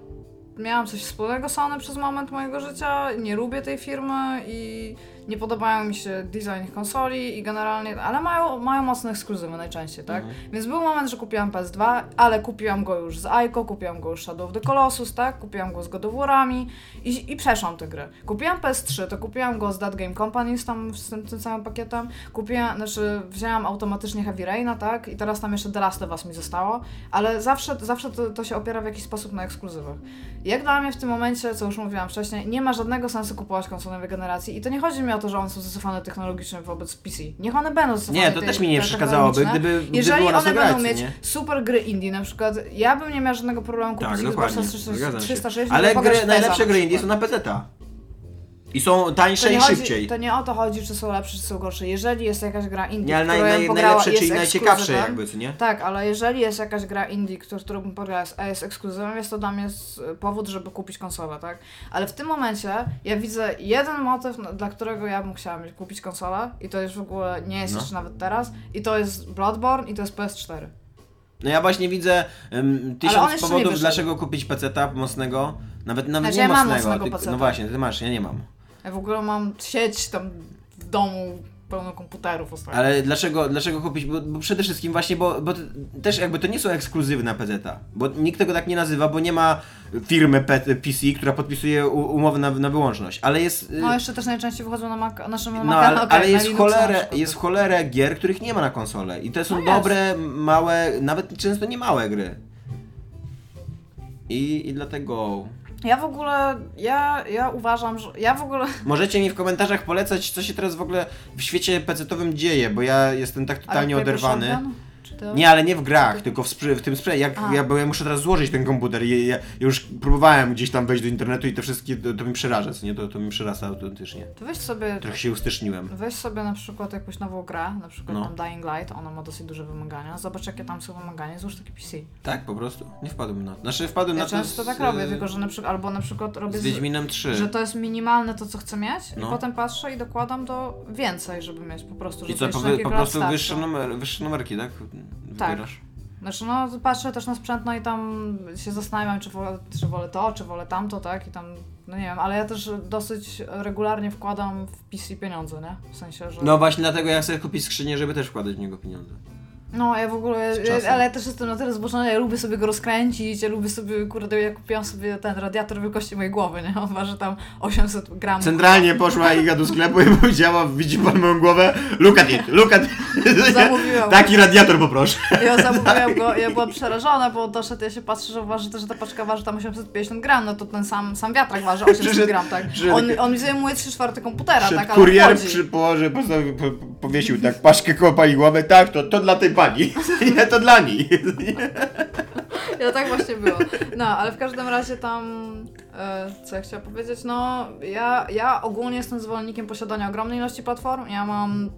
miałam coś wspólnego z Sony przez moment mojego życia, nie lubię tej firmy i nie podobają mi się design ich konsoli i generalnie, ale mają, mają mocne ekskluzywy najczęściej, tak? Mhm. Więc był moment, że kupiłam PS2, ale kupiłam go już z Aiko, kupiłam go już z Shadow of the Colossus, tak? Kupiłam go z God of War'ami i, i przeszłam tę grę. Kupiłam PS3, to kupiłam go z That Game Company z, tam, z tym, tym samym pakietem. Kupiłam, znaczy wzięłam automatycznie Heavy Raina, tak? I teraz tam jeszcze The Last of Us mi zostało, ale zawsze, zawsze to, to się opiera w jakiś sposób na ekskluzywach. Jak dla mnie w tym momencie, co już mówiłam wcześniej, nie ma żadnego sensu kupować konsol nowej generacji i to nie chodzi mi o to, że one są zacofane technologicznie wobec PC. Niech one będą zacofane Nie, to te- też mi nie przeszkadzałoby, gdyby, gdyby Jeżeli one będą mieć nie? super gry indie, na przykład ja bym nie miała żadnego problemu kupić Tak, Xboxa dokładnie, 360, zgadzam się. 360 Ale pograć gry, najlepsze gry indie są na PC-ta. I są tańsze i chodzi, szybciej. to nie o to chodzi, czy są lepsze, czy są gorsze. Jeżeli jest jakaś gra indie, Nie, ale naj, naj, pograła, najlepsze, czyli najciekawsze jakby, co nie? Tak, ale jeżeli jest jakaś gra indie, którą, którą bym pograła, a jest ekskluzywem, jest to dla mnie powód, żeby kupić konsolę, tak? Ale w tym momencie ja widzę jeden motyw, no, dla którego ja bym chciała kupić konsolę i to już w ogóle nie jest No. jeszcze nawet teraz i to jest Bloodborne i to jest PS4. No ja właśnie widzę um, tysiąc powodów, dlaczego kupić PC-ta mocnego. Nawet, nawet Znaczy, nie ja mocnego. mocnego PC-ta. no właśnie, ty masz, ja nie mam. Ja w ogóle mam sieć tam w domu pełno komputerów ostatnio. Ale dlaczego, dlaczego kupić? Bo, bo przede wszystkim właśnie, bo, bo też jakby to nie są ekskluzywy na PC-ta. Bo nikt tego tak nie nazywa, bo nie ma firmy PC, która podpisuje umowę na, na wyłączność. Ale jest... y, No jeszcze też najczęściej wychodzą na Mac, naszym No, ale, okej, ale jest, cholerę, jest cholerę gier, których nie ma na konsolę. I to są No dobre, małe, nawet często nie małe gry. I, I dlatego Ja w ogóle, ja, ja uważam, że ja w ogóle... możecie mi w komentarzach polecać, co się teraz w ogóle w świecie PC-towym dzieje, bo ja jestem tak totalnie oderwany. To... Nie, ale nie w grach, tylko w, w tym sprzęcie. Jak, A. ja, bo ja muszę teraz złożyć ten komputer i ja, ja już próbowałem gdzieś tam wejść do internetu i to wszystkie, to, to mi przeraża, nie? To, to mi przerasta autentycznie. To weź sobie, Trochę się ustyczniłem. weź sobie na przykład jakąś nową grę, na przykład No. tam Dying Light, ona ma dosyć duże wymagania, zobacz jakie tam są wymagania, złóż taki PC. Tak, po prostu? Nie wpadłem na to. Znaczy wpadłem Ja na to często z, tak robię, tylko że na przykład, albo na przykład robię z Wiedźminem 3. że to jest minimalne to, co chcę mieć No. i potem patrzę i dokładam do więcej, żeby mieć po prostu, że I to co, po, po prostu wyższe, numer, wyższe numerki, tak? Tak. Wybierasz? Znaczy no, patrzę też na sprzęt, no i tam się zastanawiam, czy wolę, czy wolę to, czy wolę tamto, tak? I tam, no nie wiem, ale ja też dosyć regularnie wkładam w PC pieniądze, nie? W sensie, że... No właśnie dlatego ja chcę kupić skrzynię, żeby też wkładać w niego pieniądze. No, ja w ogóle, ja, ale ja też jestem na tyle zboczona, ja lubię sobie go rozkręcić, ja lubię sobie, kurde, ja kupiłam sobie ten radiator wielkości mojej głowy, nie? On waży tam 800 gramów. Centralnie poszła Iga do sklepu i (laughs) powiedziała, widzi pan moją głowę? Look at it, look at it. (laughs) Zamówiłam. Taki radiator poproszę. Ja (laughs) zamówiłam go, ja byłam przerażona, bo doszedł, ja się patrzę, że waży że ta paczka waży tam 850 gram, no to ten sam, sam wiatrak waży 800 Przyszedł- gram, tak? On, on mi zajmuje 3 czwarte komputera, tak? Ale kurier przy położy postawił, po, po- powiesił tak paczkę koło pani głowy, tak, to, to dla tej pani, (laughs) nie, to dla niej. (laughs) Ja tak właśnie było. No, ale w każdym razie tam, e, co ja chciałam powiedzieć, no ja, ja ogólnie jestem zwolennikiem posiadania ogromnej ilości platform. Ja mam,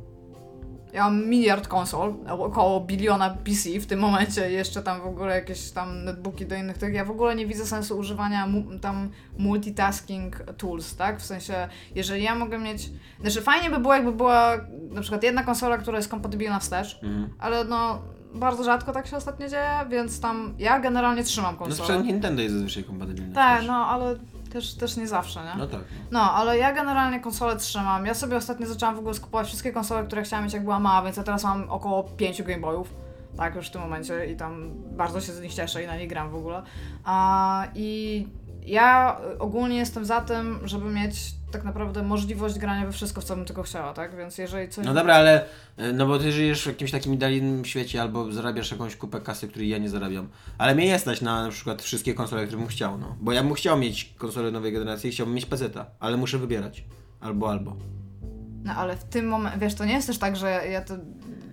ja mam miliard konsol, około biliona PC w tym momencie, jeszcze tam w ogóle jakieś tam netbooki do innych tych. Ja w ogóle nie widzę sensu używania mu, tam multitasking tools, tak? W sensie, jeżeli ja mogę mieć. Znaczy, fajnie by było, jakby była na przykład jedna konsola, która jest kompatybilna wstecz, Mhm. ale no. Bardzo rzadko tak się ostatnio dzieje, więc tam ja generalnie trzymam No konsolę. sprzęt Nintendo jest zazwyczaj kompatybilny. tak, no ale też, też nie zawsze, nie? No tak. No, ale ja generalnie konsolę trzymam. Ja sobie ostatnio zaczęłam w ogóle skupować wszystkie konsole, które chciałam mieć jak była mała, więc ja teraz mam około 5 Game Boyów. Tak, już w tym momencie i tam bardzo się z nich cieszę i na nich gram w ogóle. A, I ja ogólnie jestem za tym, żeby mieć tak naprawdę możliwość grania we wszystko, w co bym tylko chciała, tak? Więc jeżeli coś... No dobra, ale e, no bo ty żyjesz w jakimś takim idealnym świecie albo zarabiasz jakąś kupę kasy, której ja nie zarabiam. Ale mnie nie stać na na przykład wszystkie konsole, które bym chciał, no. Bo ja bym chciał mieć konsolę nowej generacji i chciałbym mieć PC-ta, ale muszę wybierać. Albo, albo. No ale w tym momencie, wiesz, to nie jest też tak, że ja to,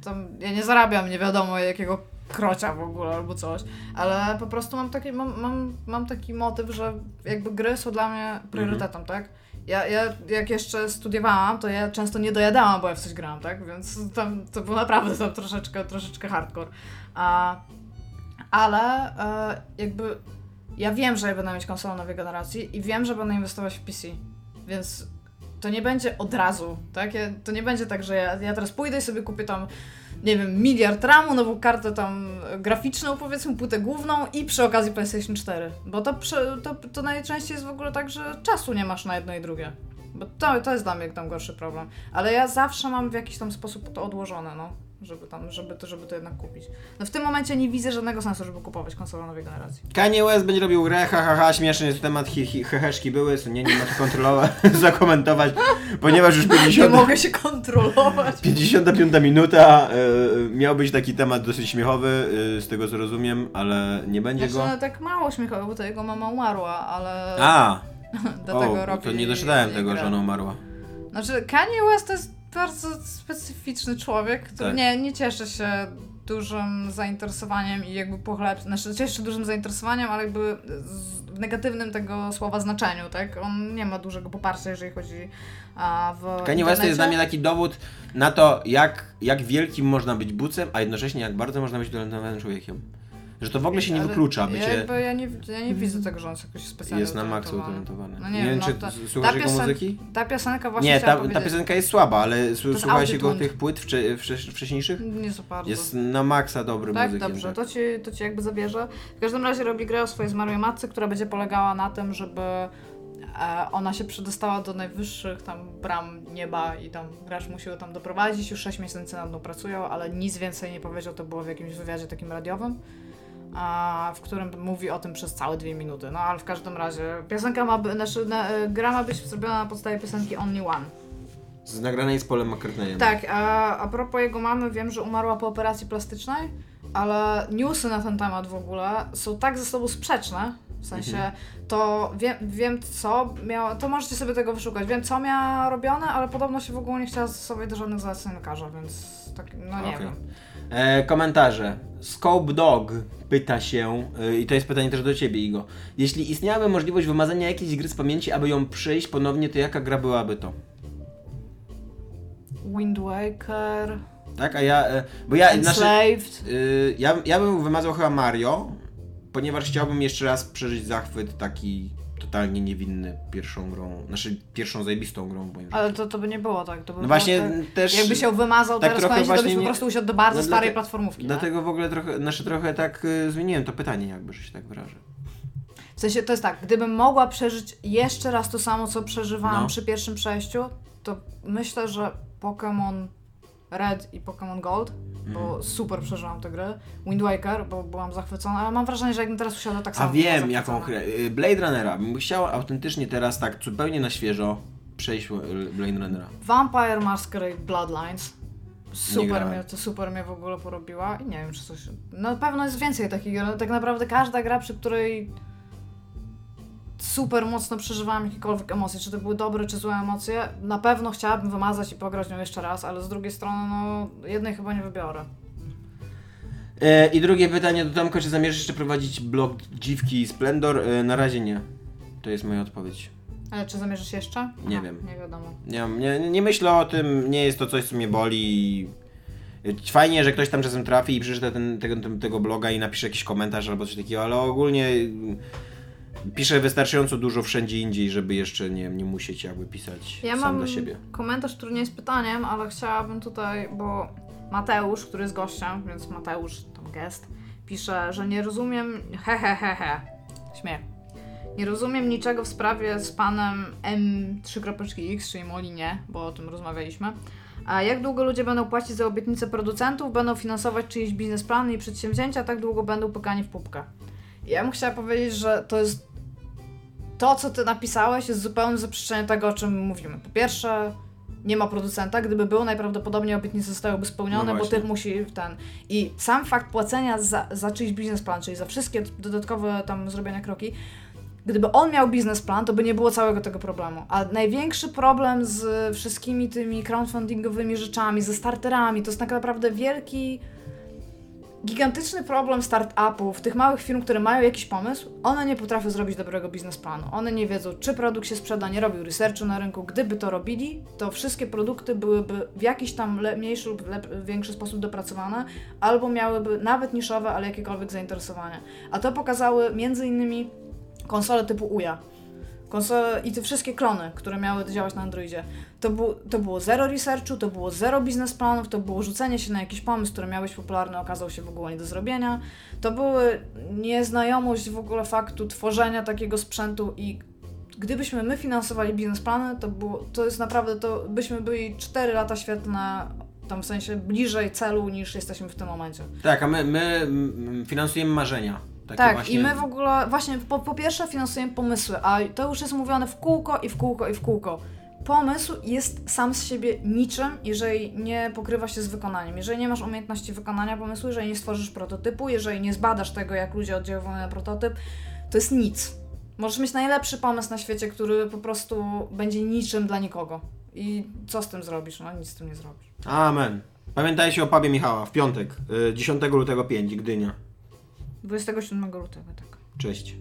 tam, ja nie zarabiam nie wiadomo jakiego krocia w ogóle albo coś, ale po prostu mam taki, mam, mam, mam taki motyw, że jakby gry są dla mnie priorytetem, tak? Ja, ja jak jeszcze studiowałam, to ja często nie dojadałam, bo ja w coś grałam, tak? Więc tam to był naprawdę tam troszeczkę, troszeczkę hardcore. A, ale e, jakby ja wiem, że ja będę mieć konsolę nowej generacji i wiem, że będę inwestować w PC, więc to nie będzie od razu, tak? Ja, to nie będzie tak, że ja, ja teraz pójdę i sobie kupię tam, nie wiem, miliard ramu, nową kartę tam graficzną, powiedzmy, płytę główną i przy okazji PlayStation 4. Bo to, to, to najczęściej jest w ogóle tak, że czasu nie masz na jedno i drugie. Bo to, to jest dla mnie tam gorszy problem. Ale ja zawsze mam w jakiś tam sposób to odłożone, no. Żeby tam, żeby to, żeby to jednak kupić. No w tym momencie nie widzę żadnego sensu, żeby kupować konsolę nowej generacji. Kanye West będzie robił grę, ha, ha, ha, śmieszny jest temat, hi, hi, heheszki były, so nie, nie ma co kontrolować, (laughs) zakomentować, ponieważ już Nie 50, mogę się kontrolować. 55 minuta, y, miał być taki temat dosyć śmiechowy, y, z tego co rozumiem, ale nie będzie Znaczy, go. no, tak mało śmiechowo, bo to jego mama umarła, ale A, (laughs) do tego o, robi to nie doczytałem tego, gra. że ona umarła. Znaczy, Kanye West to jest bardzo specyficzny człowiek, który Tak. nie, nie cieszy się dużym zainteresowaniem i jakby pochleb... Znaczy, cieszy się dużym zainteresowaniem, ale jakby w negatywnym tego słowa znaczeniu, tak? On nie ma dużego poparcia, jeżeli chodzi a, w Kanye West to jest dla mnie taki dowód na to, jak, jak wielkim można być bucem, a jednocześnie jak bardzo można być talentowanym człowiekiem. Że to w ogóle się nie Ale wyklucza, Ja, bycie jakby, ja, nie, ja nie widzę tego, że on jest jakoś specjalnie jest na maksa utalentowany. No nie, nie wiem, wiem, czy no ta- słuchasz ta jego piosen- muzyki? Ta piosenka właśnie Nie, ta, ta piosenka jest słaba, ale s- jest słuchałeś jego tych płyt wcze, wcze, wcześniejszych? Nie za bardzo. Jest na maksa dobrym Tak, muzykiem. dobrze, tak. to ci, to ci jakby zabierze. W każdym razie robi grę o swojej zmarłej matce, która będzie polegała na tym, żeby e, ona się przedostała do najwyższych tam bram nieba i tam gracz musi ją tam doprowadzić. Już 6 miesięcy nad nią pracują, ale nic więcej nie powiedział, to było w jakimś wywiadzie takim radiowym. A, w którym mówi o tym przez całe dwie minuty. No ale w każdym razie piosenka ma by, znaczy, na, e, gra ma być zrobiona na podstawie piosenki Only One. Z nagranej z Polem McCartneyem. Tak, a, a propos jego mamy, wiem, że umarła po operacji plastycznej, ale newsy na ten temat w ogóle są tak ze sobą sprzeczne. W sensie, Mhm. to wiem, wiem co miała, to możecie sobie tego wyszukać. Wiem co miała robione, ale podobno się w ogóle nie chciała stosować do żadnych zaleceń lekarza, więc tak, no nie Okej. wiem. E, komentarze. Scope Dog pyta się, e, i to jest pytanie też do ciebie, Igo. Jeśli istniałaby możliwość wymazania jakiejś gry z pamięci, aby ją przejść ponownie, to jaka gra byłaby to? Wind Waker, Tak, a ja. E, bo ja. Enslaved. y, ja, ja bym wymazał chyba Mario, ponieważ chciałbym jeszcze raz przeżyć zachwyt taki totalnie niewinny pierwszą grą. Znaczy, pierwszą zajebistą grą w moim życiu. Ale to, to by nie było tak. To by No właśnie tak, też. Jakby się wymazał tak teraz to byś właśnie po nie- prostu usiadł do bardzo No starej platformówki. nie? Dlatego w ogóle trochę, znaczy trochę tak y, zmieniłem to pytanie, jakby, że się tak wyrażę. W sensie to jest tak, gdybym mogła przeżyć jeszcze raz to samo, co przeżywałam No. przy pierwszym przejściu, to myślę, że Pokémon Red i Pokémon Gold, bo Mhm. super przeżyłam te gry. Wind Waker, bo byłam zachwycona, ale mam wrażenie, że jakbym teraz usiadła tak samo. A wiem, jaką grę. Y, Blade Runnera. Bym chciał autentycznie teraz tak zupełnie na świeżo przejść y, Blade Runnera. Vampire Masquerade Bloodlines. Super mnie, to super mnie w ogóle porobiła i nie wiem, czy coś... Na pewno jest więcej takich gier, tak naprawdę każda gra, przy której super mocno przeżywałam jakiekolwiek emocje, czy to były dobre, czy złe emocje, na pewno chciałabym wymazać i pograć nią jeszcze raz, ale z drugiej strony, no, jednej chyba nie wybiorę. E, I drugie pytanie do Tomka, czy zamierzasz jeszcze prowadzić blog Dziwki i Splendor? E, na razie nie. To jest moja odpowiedź. Ale czy zamierzasz jeszcze? Nie Aha, wiem. Nie wiadomo. Nie, nie, nie myślę o tym, nie jest to coś, co mnie boli. Fajnie, że ktoś tam czasem trafi i przeczyta ten, tego, tego bloga i napisze jakiś komentarz albo coś takiego, ale ogólnie piszę wystarczająco dużo wszędzie indziej, żeby jeszcze nie, nie musieć jakby pisać Ja sam mam dla siebie. komentarz, który nie jest pytaniem, ale chciałabym tutaj, bo Mateusz, który jest gościem, więc Mateusz, tam gest, pisze, że nie rozumiem, he he he he, śmiech. Nie rozumiem niczego w sprawie z panem M3.x, czyli Molinie, bo o tym rozmawialiśmy. A jak długo ludzie będą płacić za obietnice producentów, będą finansować czyjeś biznesplany i przedsięwzięcia, tak długo będą pykani w pupkę. Ja bym chciała powiedzieć, że to jest to, co ty napisałeś, jest zupełnym zaprzeczeniem tego, o czym mówimy. Po pierwsze, nie ma producenta. Gdyby był, najprawdopodobniej obietnice zostałyby spełnione, No bo tych musi ten. I sam fakt płacenia za, za czyjś biznesplan, czyli za wszystkie dodatkowe tam zrobione kroki, gdyby on miał biznesplan, to by nie było całego tego problemu. A największy problem z wszystkimi tymi crowdfundingowymi rzeczami, ze starterami, to jest tak naprawdę wielki gigantyczny problem startupów, tych małych firm, które mają jakiś pomysł, one nie potrafią zrobić dobrego biznesplanu. One nie wiedzą, czy produkt się sprzeda, nie robią researchu na rynku. Gdyby to robili, to wszystkie produkty byłyby w jakiś tam mniejszy lub większy sposób dopracowane, albo miałyby nawet niszowe, ale jakiekolwiek zainteresowania. A to pokazały między innymi konsole typu UJA. I te wszystkie klony, które miały działać na Androidzie. To, bu- to było zero researchu, to było zero biznesplanów, to było rzucenie się na jakiś pomysł, który miał być popularny, okazał się w ogóle nie do zrobienia. To były nieznajomość w ogóle faktu tworzenia takiego sprzętu i gdybyśmy my finansowali biznesplany, to, było, to jest naprawdę, to byśmy byli 4 lata świetne, tam w sensie bliżej celu niż jesteśmy w tym momencie. Tak, a my, my mm, finansujemy marzenia. Takie tak, właśnie... i my w ogóle, właśnie po, po pierwsze finansujemy pomysły, a to już jest mówione w kółko i w kółko i w kółko. Pomysł jest sam z siebie niczym, jeżeli nie pokrywa się z wykonaniem. Jeżeli nie masz umiejętności wykonania pomysłu, jeżeli nie stworzysz prototypu, jeżeli nie zbadasz tego, jak ludzie oddziałują na prototyp, to jest nic. Możesz mieć najlepszy pomysł na świecie, który po prostu będzie niczym dla nikogo. I co z tym zrobisz? No nic z tym nie zrobisz. Amen. Pamiętajcie o pubie Michała w piątek, y, 10 lutego 5, Gdynia. 27 lutego, tak. Cześć.